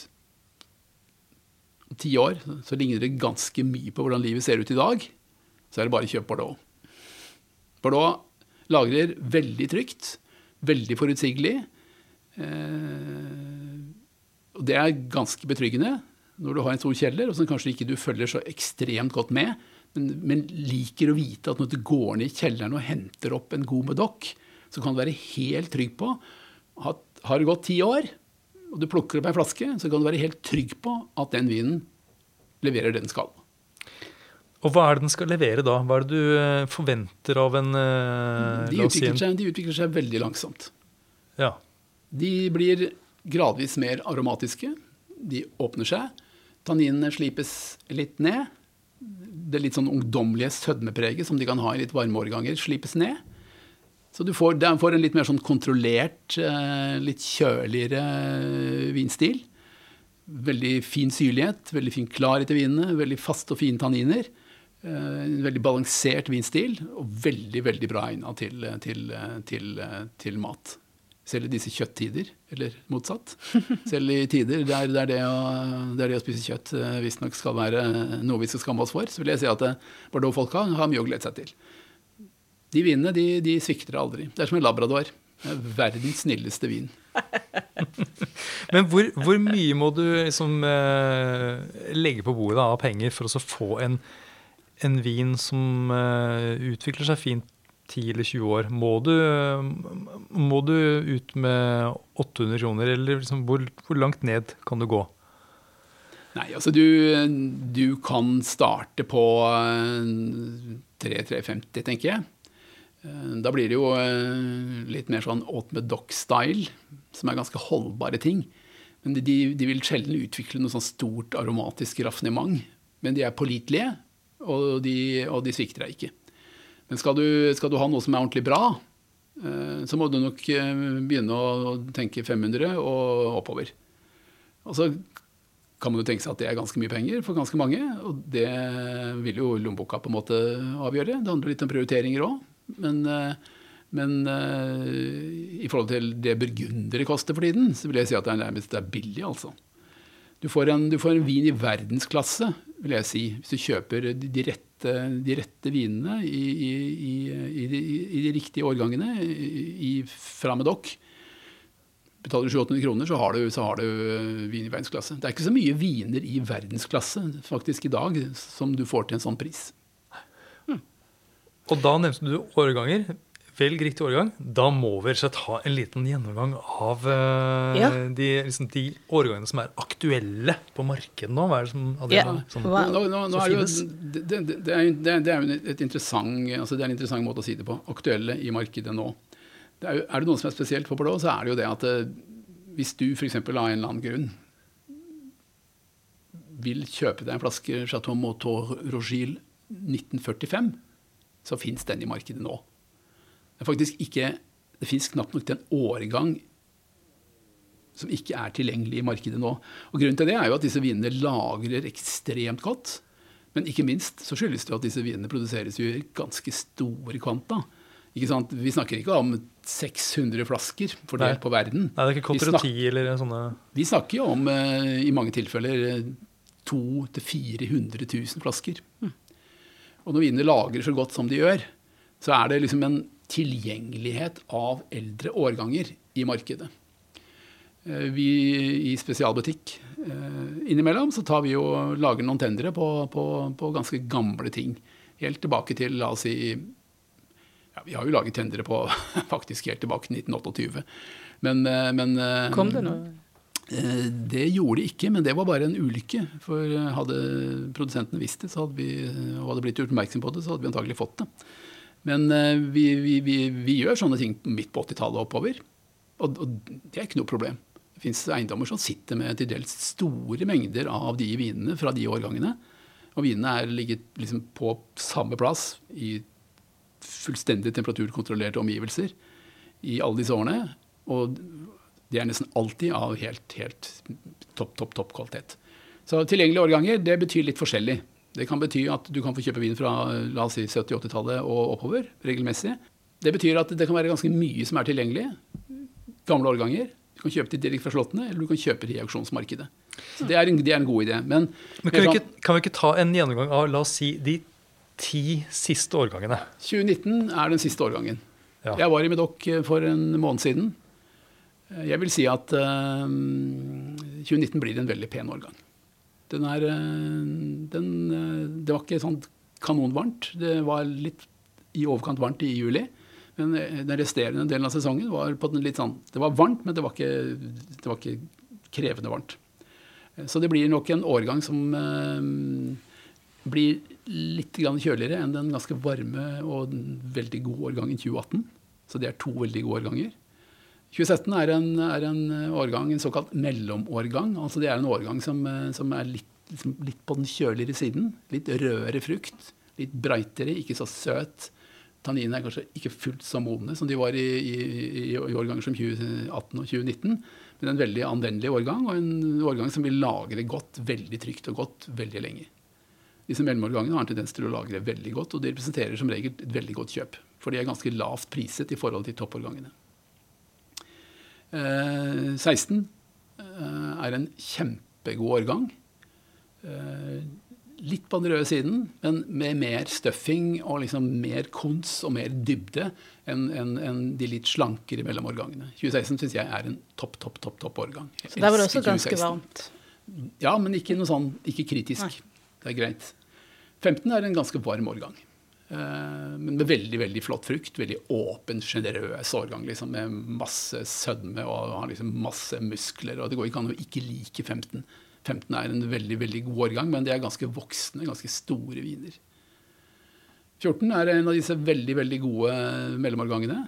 om ti år, så ligner det ganske mye på hvordan livet ser ut i dag, så er det bare å kjøpe Bardot. Bardot Lagrer veldig trygt, veldig forutsigelig. Eh, og det er ganske betryggende når du har en stor kjeller, og som kanskje ikke du følger så ekstremt godt med, men, men, liker å vite at når du går ned i kjelleren og henter opp en god medokk, så kan du være helt trygg på at har det gått ti år, og du plukker opp ei flaske, så kan du være helt trygg på at den vinen leverer det den skal.
Og hva er det den skal levere da? Hva er det du eh, forventer av en uh,
de, utvikler seg, de utvikler seg veldig langsomt.
Ja.
De blir gradvis mer aromatiske. De åpner seg. Tanninene slipes litt ned. Det litt sånn ungdommelige sødmepreget som de kan ha i litt varme årganger, slipes ned. Så du får, får en litt mer sånn kontrollert, eh, litt kjøligere vinstil. Veldig fin syrlighet, veldig fin klarhet i vinene, veldig faste og fine tanniner. Eh, en veldig balansert vinstil og veldig veldig bra egna til, til, til, til, mat. Selv i disse kjøtttider, eller motsatt. Selv i tider der, der, det, å, der det å spise kjøtt eh, visstnok skal være noe vi skal skamme oss for, så vil jeg si at eh, Bordeaux-folka har mye å glede seg til. De vinene de, de svikter aldri. Det er som en labrador. Verdens snilleste vin.
Men hvor, hvor, mye må du liksom, eh, legge på bordet av penger for å få en en vin som eh, utvikler seg fint 10 eller 20 år, må du, må du ut med 800 kroner, eller liksom, hvor, hvor, langt ned kan du gå?
Nei, altså du, du kan starte på 3-350, eh, tenker jeg. Eh, da blir det jo litt mer sånn åt med dock-style, som er ganske holdbare ting. Men de, de, vil sjelden utvikle noe sånn stort aromatisk raffinement. Men de er pålitelige, og og de svikter deg ikke. Men skal du, skal du, ha noe som er ordentlig bra, eh, så må du nok eh, begynne å tenke 500 og oppover. Og så kan man jo tenke seg at det er ganske mye penger for ganske mange. Og det vil jo lommeboka på en måte avgjøre. Det handler litt om prioriteringer òg. Men, eh, men i forhold til det burgundere koster for tiden, så vil jeg si at det er nærmest det er billig, altså. Du får, en, du får en vin i verdensklasse vil jeg si, hvis du kjøper de rette, de rette vinene i, i, i, i, de riktige årgangene fra med dokk. Betaler du 700 kroner, så har, du, så har du eh, vin i verdensklasse. Det er ikke så mye viner i verdensklasse faktisk i dag som du får til en sånn pris.
Hmm. Og da nevnte du årganger velg riktig årgang. Da må vi ta ha en liten gjennomgang av uh, ja. de, liksom, de, årgangene som er aktuelle på markedet nå. Hva er det som, det, ja. som,
nå, nå, nå er jo, det, det, er, det, er jo et interessant, altså det er en interessant måte å si det på. Aktuelle i markedet nå. Det er, jo, er, det noe som er spesielt for blå, så er det jo det at uh, hvis du f.eks. av en eller annen grunn vil kjøpe deg en flaske Chateau Motor Rogil 1945, så fins den i markedet nå. Det er faktisk ikke Det fins knapt nok en årgang som ikke er tilgjengelig i markedet nå. Og Grunnen til det er jo at disse vinene lagrer ekstremt godt. Men ikke minst så skyldes det at disse vinene produseres i ganske store kvanta. Vi snakker ikke om 600 flasker fordelt Nei. på verden.
Nei, det er ikke kontrati eller sånne
Vi snakker jo om eh, i mange tilfeller 200 000-400 000 flasker. Mm. Og når vinene lagrer så godt som de gjør, så er det liksom en tilgjengelighet av eldre årganger i markedet. Eh, vi i spesialbutikk eh, innimellom så tar vi og lager noen tendere på, på, på, ganske gamle ting. Helt tilbake til la oss si ja, Vi har jo laget tendere på faktisk helt tilbake til 1928. Men, eh, men
Kom det noe?
Det gjorde det ikke, men det var bare en ulykke. For hadde produsentene visst det så hadde vi, og hadde blitt gjort oppmerksom på det, så hadde vi antagelig fått det. Men uh, vi, vi, vi, vi, gjør sånne ting midt på 80-tallet og oppover. Og, og, det er ikke noe problem. Det fins eiendommer som sitter med til dels store mengder av de vinene fra de årgangene. Og vinene er ligget liksom på samme plass i fullstendig temperaturkontrollerte omgivelser i alle disse årene. Og det er nesten alltid av helt, helt topp, topp, topp kvalitet. Så tilgjengelige årganger det betyr litt forskjellig. Det kan bety at du kan få kjøpe vin fra la oss si 70-80-tallet og oppover regelmessig. Det betyr at det kan være ganske mye som er tilgjengelig. Gamle årganger. Du kan kjøpe det direkte fra slottene, eller du kan kjøpe det i auksjonsmarkedet. Så det er en, det er en god idé. Men,
Men kan, vi ikke, kan, vi ikke, ta en gjennomgang av la oss si, de ti siste årgangene?
2019 er den siste årgangen.
Ja.
Jeg var i Medoc for en måned siden. Jeg vil si at uh, 2019 blir en veldig pen årgang. Den er uh, den, uh, Det var ikke sånn kanonvarmt. Det var litt i overkant varmt i juli. Men den resterende delen av sesongen var på den litt sånn Det var varmt, men det var ikke, det var ikke krevende varmt. Så det blir nok en årgang som blir litt kjøligere enn den ganske varme og veldig gode årgangen 2018. Så det er to veldig gode årganger. 2017 er en, er en årgang, en såkalt mellomårgang. altså Det er en årgang som, som er litt, liksom, litt, på den kjøligere siden. Litt rødere frukt. Litt breitere, ikke så søt. Tanninene er kanskje ikke fullt så modne som de var i, i, i, i årganger som 2018 og 2019. Men en veldig anvendelig årgang, og en årgang som vil lagre godt, veldig trygt og godt veldig lenge. Disse mellomårgangene har en tendens til å lagre veldig godt, og de representerer som regel et veldig godt kjøp. For de er ganske lavt priset i forhold til toppårgangene. Eh, 16 eh, er en kjempegod årgang. Eh, litt på den røde siden, men med mer stuffing og liksom mer kons og mer dybde enn en, en de litt slankere mellomårgangene. 2016 syns jeg er en topp, topp, topp topp årgang.
Så der var det også ganske varmt?
Ja, men ikke noe sånn, ikke kritisk. Nei. Det er greit. 15 er en ganske varm årgang. Eh, men med veldig veldig flott frukt. Veldig åpen, sjenerøs årgang liksom, med masse sødme og har liksom masse muskler. og Det går ikke an å ikke like 15. 15 er en veldig veldig god årgang, men det er ganske voksne, ganske store viner. 14 er en av disse veldig veldig gode mellomårgangene.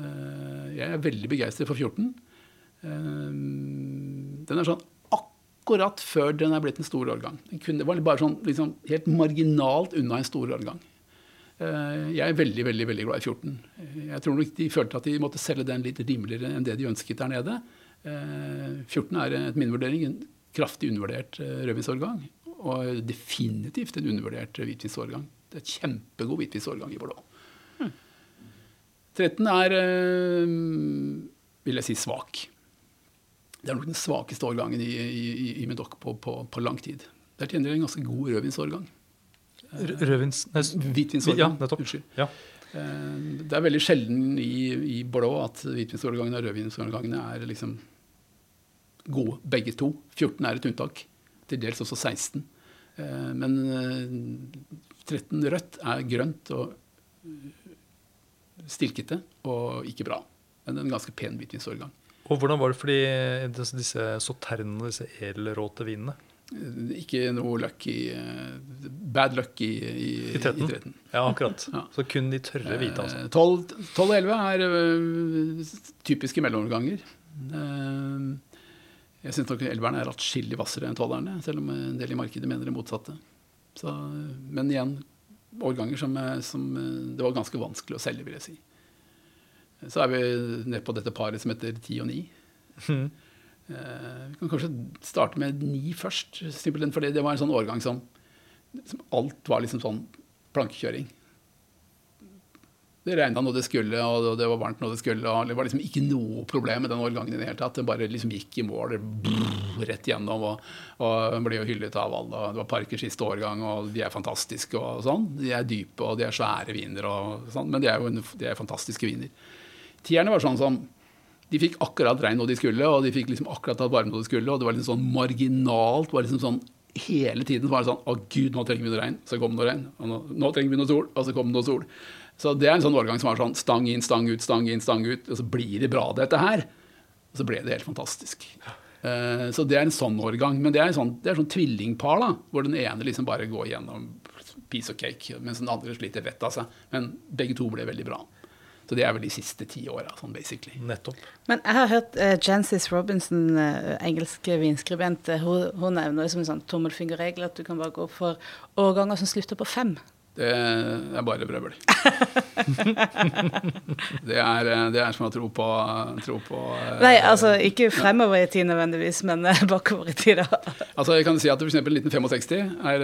Eh, jeg er veldig begeistret for 14. Eh, den er sånn akkurat før den er blitt en stor årgang. Den var bare sånn liksom, helt marginalt unna en stor årgang. Eh, jeg er veldig veldig, veldig glad i 14. Jeg tror nok de følte at de måtte selge den litt rimeligere enn det de ønsket der nede. 14 eh, er etter min vurdering en kraftig undervurdert eh, rødvinsårgang. Og definitivt en undervurdert hvitvinsårgang. Det er et kjempegod hvitvinsårgang i Bordeaux. 13 er, vil jeg si, svak. Det er nok den svakeste årgangen i, i, i Medoc på, på, på, lang tid. Det er til en ganske god rødvinsårgang.
Rødvins...
Hvitvinsårgang.
Ja, nettopp.
Unnskyld.
Ja.
Eh, det er veldig sjelden i, i Bordeaux at hvitvinsårgangene og rødvinsårgangene er liksom gode, begge to. 14 er et unntak. Til dels også 16. Eh, men 13 eh, rødt er grønt og stilkete og ikke bra. Men en ganske pen hvitvinsårgang.
Og hvordan var det for disse sauternene, disse edelråte vinene?
Ikke noe lucky Bad luck i, i,
I 13.
I 13.
Ja, akkurat. Ja. Så kun de tørre hvite, altså.
12, 12 og 11 er uh, typiske mellomoverganger. Uh, jeg syns nok elverne er atskillig hvassere enn tolverne, selv om en del i markedet mener det motsatte. Så, men igjen, årganger som, som, det var ganske vanskelig å selge, vil jeg si. Så er vi nede på dette paret som heter 10 og 9. Mm. Eh, vi kan kanskje starte med ni først, simpelthen fordi det var en sånn årgang som, som alt var liksom sånn plankekjøring. Det regna når det skulle, og det var varmt når det skulle. og Det var liksom ikke noe problem med den årgangen i det hele tatt. Det bare liksom gikk i mål brrr, rett gjennom og, og ble jo hyllet av alle. Det var Parkers siste årgang, og de er fantastiske og sånn. De er dype, og de er svære viner og sånn, men de er jo de er fantastiske viner. Tierne var sånn som de fikk akkurat regn når de skulle, og de fikk liksom akkurat tatt varme når de skulle. Og det var liksom sånn marginalt. var liksom sånn Hele tiden var det sånn Å, gud, nå trenger vi noe regn. Så kom det noe regn. Og nå, nå, trenger vi noe sol. Og så kom det noe sol. Så det er en sånn årgang som var sånn stang inn, stang ut, stang inn, stang ut. Og så blir det bra, dette her. Og så ble det helt fantastisk. Uh, så det er en sånn årgang. Men det er sånn, det er sånn tvillingpar, da. Hvor den ene liksom bare går gjennom piece of cake, mens den andre sliter vettet av seg. Men begge to ble veldig bra. Så det er vel de siste ti åra, sånn basically.
Nettopp.
Men jeg har hørt uh, Jancis Robinson, uh, engelske vinskribent, uh, hun, hun nevner som en sånn tommelfingerregel at du kan bare gå for årganger som slutter på fem.
Det er bare brøvl. det, er, det er som å tro på, tro på
Nei, altså ikke fremover i tid nødvendigvis, men bakover i tid, da.
altså, jeg kan si at f.eks. 1965 er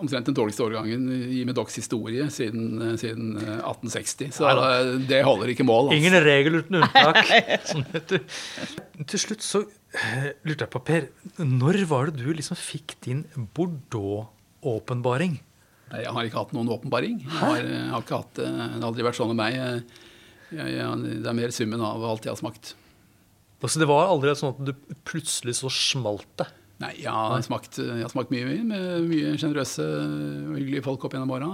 omtrent den dårligste årgangen i Medocs historie siden, siden 1860. Så Nei, det holder ikke mål.
Altså. Ingen regel uten unntak. sånn Til slutt så lurte jeg på, Per, når var det du liksom fikk din Bordeaux-åpenbaring?
Jeg har ikke hatt noen åpenbaring. Jeg har, har ikke hatt, det har aldri vært sånn med meg. Jeg, jeg, det er mer summen av alt jeg har smakt.
Altså, det var aldri sånn at du plutselig så smalt det?
Nei, jeg har, smakt, jeg har smakt mye med mye sjenerøse og hyggelige folk opp gjennom åra.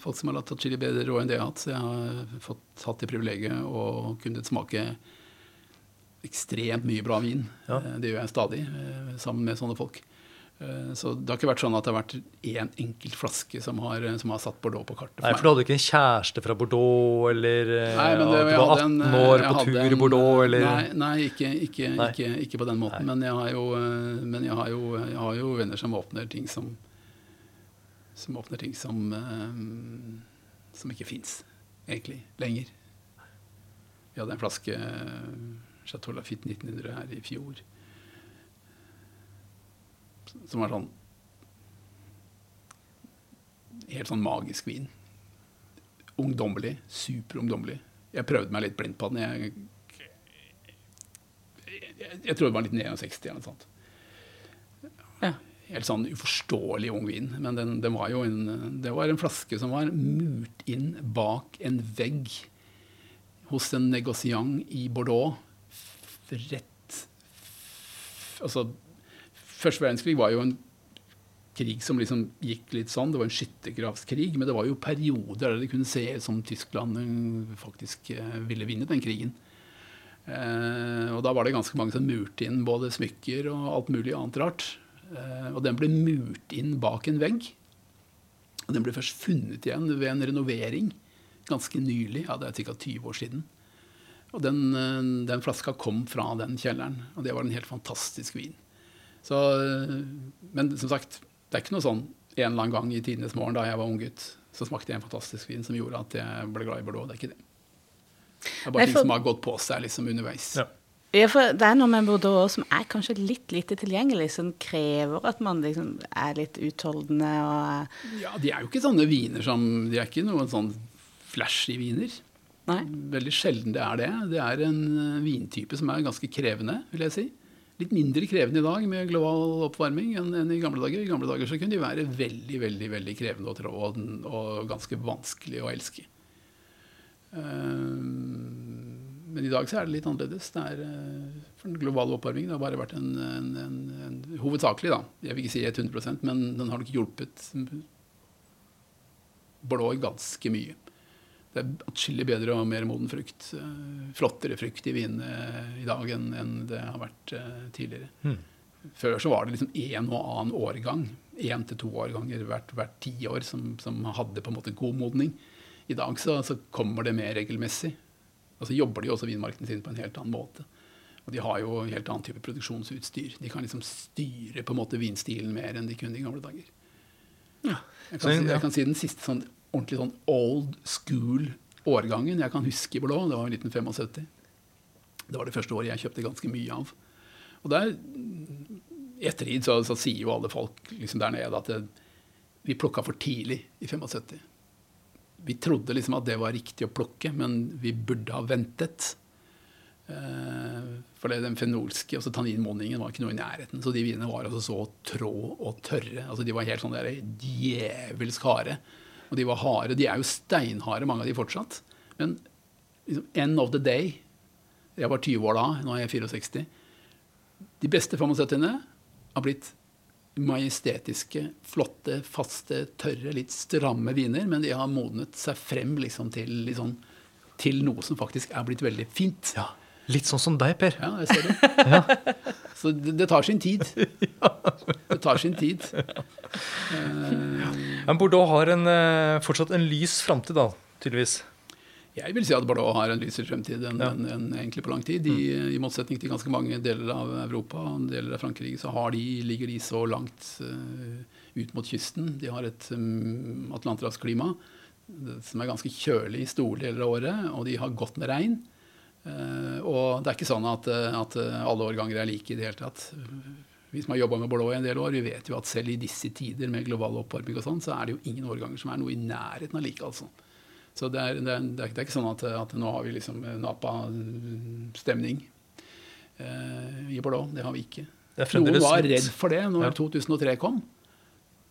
Folk som har latt atskillig bedre råd enn det jeg har hatt. Så jeg har fått hatt det privilegiet å kunne smake ekstremt mye bra vin.
Ja.
Det gjør jeg stadig eh, sammen med sånne folk. Eh, Så det har ikke vært sånn at det har vært én enkelt flaske som har, som har satt Bordeaux på kartet. for
Nei, for du hadde ikke en kjæreste fra Bordeaux, eller eh,
Nei, men det,
at du var 18
en,
år på tur
en-
i Bordeaux, eller
Nei, nei ikke, ikke,
Nei.
Ikke, ikke på den måten. Men, jeg har, jo, eh, men jeg, har jo, jeg har jo venner som åpner ting som Som åpner ting som eh, Som ikke fins, egentlig, lenger. Vi hadde en flaske eh, Chateau Lafitte 1900 her i fjor. Som var sånn Helt sånn magisk vin ungdommelig. Superungdommelig. Jeg prøvde meg litt blind på den. Jeg, jeg, jeg tror det var 1961 eller noe sånt.
Ja.
Helt sånn uforståelig ung vin. Men den, den var jo en, det var en flaske som var murt inn bak en vegg hos en negosiant i Bordeaux. Rett Altså, Første verdenskrig var jo en krig som liksom gikk litt sånn. Det var en skyttergravskrig, men det var jo perioder der det kunne se ut som Tyskland eh, faktisk eh, ville vinne den krigen. Eh, og da var det ganske mange som murte inn både smykker og alt mulig annet rart. Og den ble murt inn bak en vegg. Og den ble først funnet igjen ved en renovering ganske nylig. Ja, det er ca. 20 år siden. Og den, den flaska kom fra den kjelleren, og det var en helt fantastisk vin. Så, eh, men som sagt, det er ikke noe sånn en eller annen gang i tidenes morgen da jeg var ung gutt, så smakte jeg en fantastisk vin som gjorde at jeg ble glad i Bordeaux. Det er ikke det. Det er bare
for,
ting som har gått på seg liksom underveis.
Ja.
Ja, for det er noe med Bordeaux som er kanskje litt lite tilgjengelig, som krever at man liksom er litt utholdende og
Ja, de er jo ikke sånne viner som De er ikke noen sånn flashy viner.
Nei.
Veldig sjelden det er det. Det er en eh, vintype som er ganske krevende, vil jeg si. Litt mindre krevende i dag med global oppvarming enn enn i gamle dager. I gamle dager så kunne de være veldig veldig, veldig krevende og, trå og, ganske vanskelig å elske. Eh, men i dag så er det litt annerledes. Det er, eh, for den globale oppvarmingen har bare vært en, en, en, en Hovedsakelig, da. Jeg vil ikke si 100% men den har nok hjulpet blå ganske mye. Det er atskillig bedre og mer moden frukt. eh, Flottere frukt i vinene i dag enn det har vært eh, tidligere.
Mm.
Før så var det liksom én og annen årgang, én til to årganger hvert, hvert tiår, som, som hadde på en måte god modning. I dag så, så kommer det mer regelmessig. Og så jobber de også vinmarkene sine på en helt annen måte. Og de har jo helt annen type produksjonsutstyr. De kan liksom styre på en måte vinstilen mer enn de kunne i gamle dager. Jeg kan, si,
ja.
jeg kan si den siste sånn ordentlig sånn old school-årgangen jeg kan huske i blå. Det var i 1975. Det var det første året jeg kjøpte ganske mye av. Og der, i ettertid så, så sier jo alle folk liksom der nede at det, vi plukka for tidlig i 75. Vi trodde liksom at det var riktig å plukke, men vi burde ha ventet. Eh, for det, den fenolske altså tanninmonningen var ikke noe i nærheten. Så de vinene var altså så trå og tørre. altså De var helt sånn der djevelsk harde. Og de var harde. De er jo steinharde, mange av de fortsatt. Men liksom, end of the day Jeg var 20 år da, nå er jeg 64. De beste 75-ene har blitt majestetiske, flotte, faste, tørre, litt stramme viner, men de har modnet seg frem liksom til, liksom, til noe som faktisk er blitt veldig fint.
Ja. Litt sånn som deg, Per.
Ja, jeg ser det. Så det, det tar sin tid. Det tar sin tid.
Men Bordeaux har en, eh, fortsatt en lys framtid, da, tydeligvis.
Jeg vil si at Bordeaux har en lysere fremtid enn
Ja.
en, en, egentlig på lang tid. De, I motsetning til ganske mange deler av Europa og deler av Frankrike, så har de, ligger de så langt uh, ut mot kysten. De har et um, atlanterhavsklima som er ganske kjølig i store deler av året, og de har godt med regn. Eh, og det er ikke sånn at, eh, at eh, alle årganger er like i det hele tatt. Vi som har jobba med Bordeaux i en del år, vi vet jo at selv i disse tider med global oppvarming og sånn, så er det jo ingen årganger som er noe i nærheten av like, altså. Så det er, det er, det er, det er ikke sånn at, at nå har vi liksom Napa-stemning eh, i Bordeaux. Det har vi ikke.
Det
Noen var redd for det når
Ja.
2003 kom.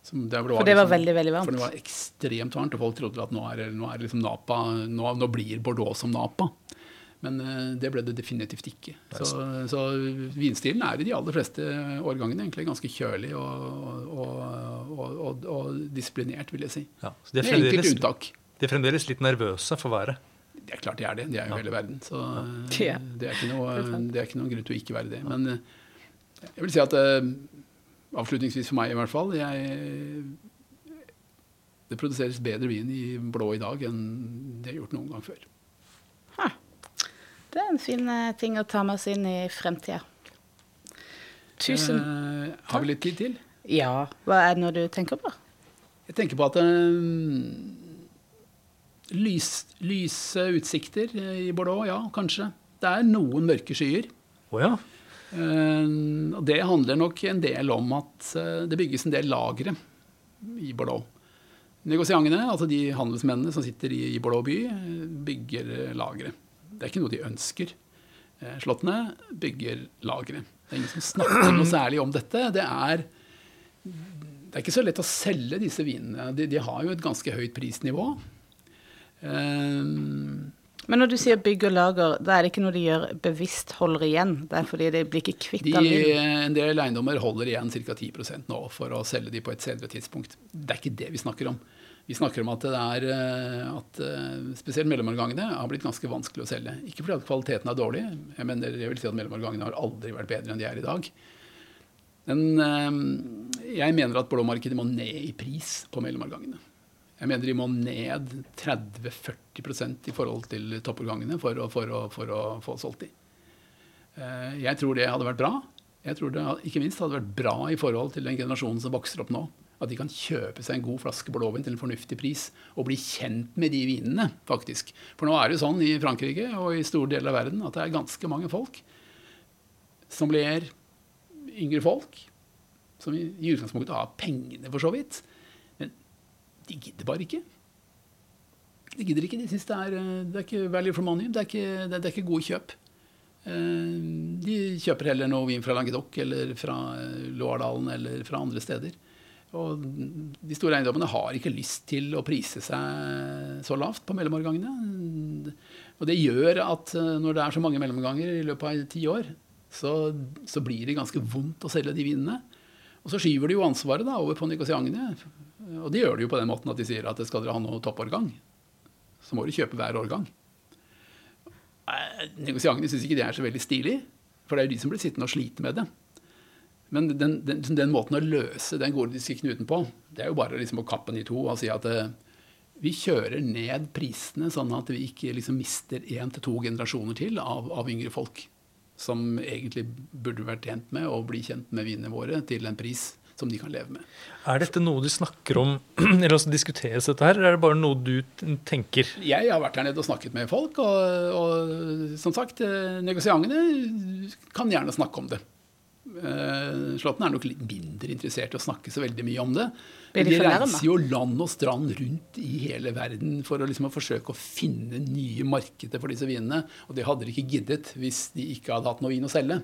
Som det
For det var veldig, veldig varmt.
For det var ekstremt varmt, og folk trodde at nå er, nå er liksom Napa nå, nå blir Bordeaux som Napa. Men eh, det ble det definitivt ikke. Så, så vinstilen er i de aller fleste årgangene egentlig ganske kjølig og, og, og, og disiplinert, vil jeg si.
Ja, så de er fremdeles,
unntak.
de er fremdeles litt nervøse for været.
Det er klart de er det. De er jo hele verden. Så
Ja.
det, er ikke noe,
er
det er ikke noen grunn til å ikke være det. Men eh, jeg vil si at eh, avslutningsvis for meg i hvert fall jeg, Det produseres bedre vin i blå i dag enn det er gjort noen gang før.
Det er en fin eh, ting å ta med oss inn i fremtida. Tusen
Eh, har vi litt tid til?
Ja. Hva er det nå du tenker på?
Jeg tenker på at um, lys, lyse utsikter i Bordeaux, ja, kanskje. Det er noen mørke skyer.
Å ja.
uh, og det handler nok en del om at eh, det bygges en del lagre i Bordeaux. Negosiantene, altså de handelsmennene som sitter i, i Bordeaux by, eh, bygger eh, lagre. Det er ikke noe de ønsker. Eh, Slottene bygger lagre. Det er ingen som snakker noe særlig om dette. Det er, det er ikke så lett å selge disse vinene. De, de har jo et ganske høyt prisnivå. Um,
Men når du sier bygg og lager, da er det ikke noe de gjør bevisst holder igjen? Det er fordi de blir ikke kvitt
De, en del eiendommer holder igjen ca. 10% nå for å selge de på et senere tidspunkt. Det er ikke det vi snakker om. Vi snakker om at, er, eh, at eh, spesielt mellomårgangene har blitt ganske vanskelig å selge. Ikke fordi at kvaliteten er dårlig, jeg mener jeg vil si at mellomårgangene har aldri vært bedre enn de er i dag. Men eh, jeg mener at blåmarkedet må ned i pris på mellomårgangene. Jeg mener de må ned 30-40% i forhold til toppårgangene for for, for å få solgt de. Jeg tror det hadde vært bra. Jeg tror det ikke minst hadde vært bra i forhold til den generasjonen som vokser opp nå. At de kan kjøpe seg en god flaske blåvin til en fornuftig pris og bli kjent med de vinene, faktisk. For nå er det jo sånn i Frankrike og i store deler av verden at det er ganske mange folk som blir yngre folk, som i, utgangspunktet har pengene, for så vidt. Men de gidder bare ikke. De gidder ikke. De syns det eh, det er ikke value for money. Det er ikke, det det er ikke gode kjøp. Eh, De kjøper heller noe vin fra Languedoc eller fra eh, Loardalen eller fra andre steder. Og de store eiendommene har ikke lyst til å prise seg så lavt på mellomårgangene. Og det gjør at eh, når det er så mange mellomganger i løpet av ti år, så, så blir det ganske vondt å selge de vinene. Og så skyver de jo ansvaret da over på Nicosiagne. Og de gjør det jo på den måten at de sier at skal dere ha noe toppårgang, så må dere kjøpe hver årgang. Nicosiagne Negosiantene syns ikke det er så veldig stilig, for det er jo de som blir sittende og slite med det. Men den, den, den måten å løse den gordiske knuten på, det er jo bare liksom å kappe den i to og si at eh, vi kjører ned prisene sånn at vi ikke liksom mister én til to generasjoner til av, av yngre folk. Som egentlig burde vært tjent med å bli kjent med vinene våre til en pris som de kan leve med.
Er dette noe de snakker om, eller altså diskuteres dette her, eller er det bare noe du tenker?
Jeg har vært her nede og snakket med folk, og, og som sagt, eh, negosiantene kan gjerne snakke om det. Eh, Slåtten er nok litt mindre interessert i å snakke så veldig mye om det. Men
de
de reiser jo land og strand rundt i hele verden for å liksom å forsøke å finne nye markeder for disse vinene. Og det hadde de ikke giddet hvis de ikke hadde hatt noe vin å selge.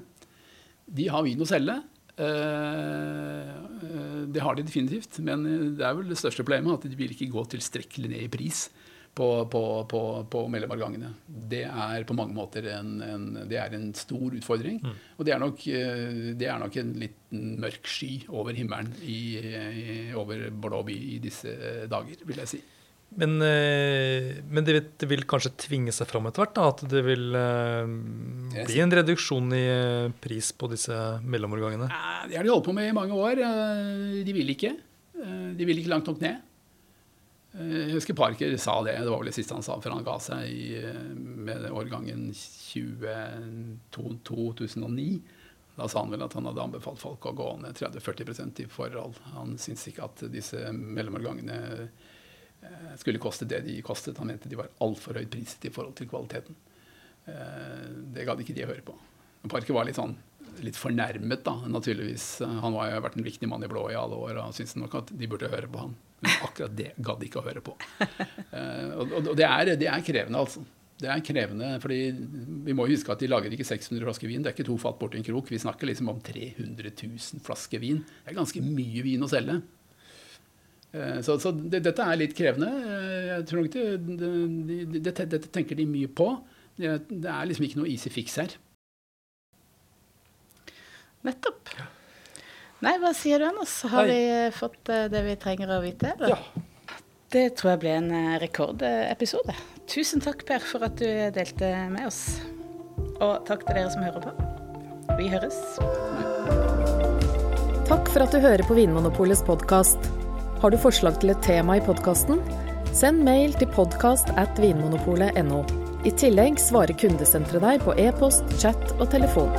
De har vin å selge. eh, eh, Det har de definitivt. Men det er vel det største problemet at de vil ikke gå tilstrekkelig ned i pris på, på, på, på mellomårgangene. Det er på mange måter en, en, det er en stor utfordring. Og det er, nok, eh, det er nok en liten mørk sky over himmelen i, i, over Bordeaux by i disse dager, vil jeg si.
Men, eh, men det, vil, det vil kanskje tvinge seg fram etter hvert? da, At det vil eh, bli en reduksjon i pris på disse mellomårgangene?
Det har de holdt på med i mange år. De vil ikke. De vil ikke langt nok ned. Eh, Jeg husker Parker sa det, det var vel det siste han sa før han ga seg i, eh, med årgangen 2002-2009. Da sa han vel at han hadde anbefalt folk å gå ned 30-40% i forhold. Han syntes ikke at disse mellomårgangene eh, skulle koste det de kostet. Han mente de var altfor høyt priset i forhold til kvaliteten. Eh, Det gadd ikke de å høre på. Parker var litt sånn litt fornærmet, da, naturligvis. Han har vært en viktig mann i blå i alle år, og syntes nok at de burde høre på han. Men akkurat det gadd de ikke å høre på. Eh, og det, er, det er krevende, altså. Det er krevende, fordi Vi må huske at de lager ikke 600 flasker vin. Det er ikke to fat borti en krok. Vi snakker liksom om 300 000 flasker vin. Det er ganske mye vin å selge. Eh, så, så det, dette er litt krevende. Eh, jeg tror nok det, det, det, dette, dette tenker de mye på. Det, det er liksom ikke noe easy fix her.
Nettopp. Nei, hva sier du, Anders? Har
Nei.
vi fått eh, det vi trenger å vite? Eller?
Ja.
Det tror jeg ble en eh, rekordepisode. Tusen takk, Per, for at du delte med oss. Og takk til dere som hører på. Vi høres.
Takk for at du hører på Vinmonopolets podkast. Har du forslag til et tema i podkasten? Send mail til podkast at vinmonopolet.no. I tillegg svarer kundesenteret deg på e-post, chat og telefon.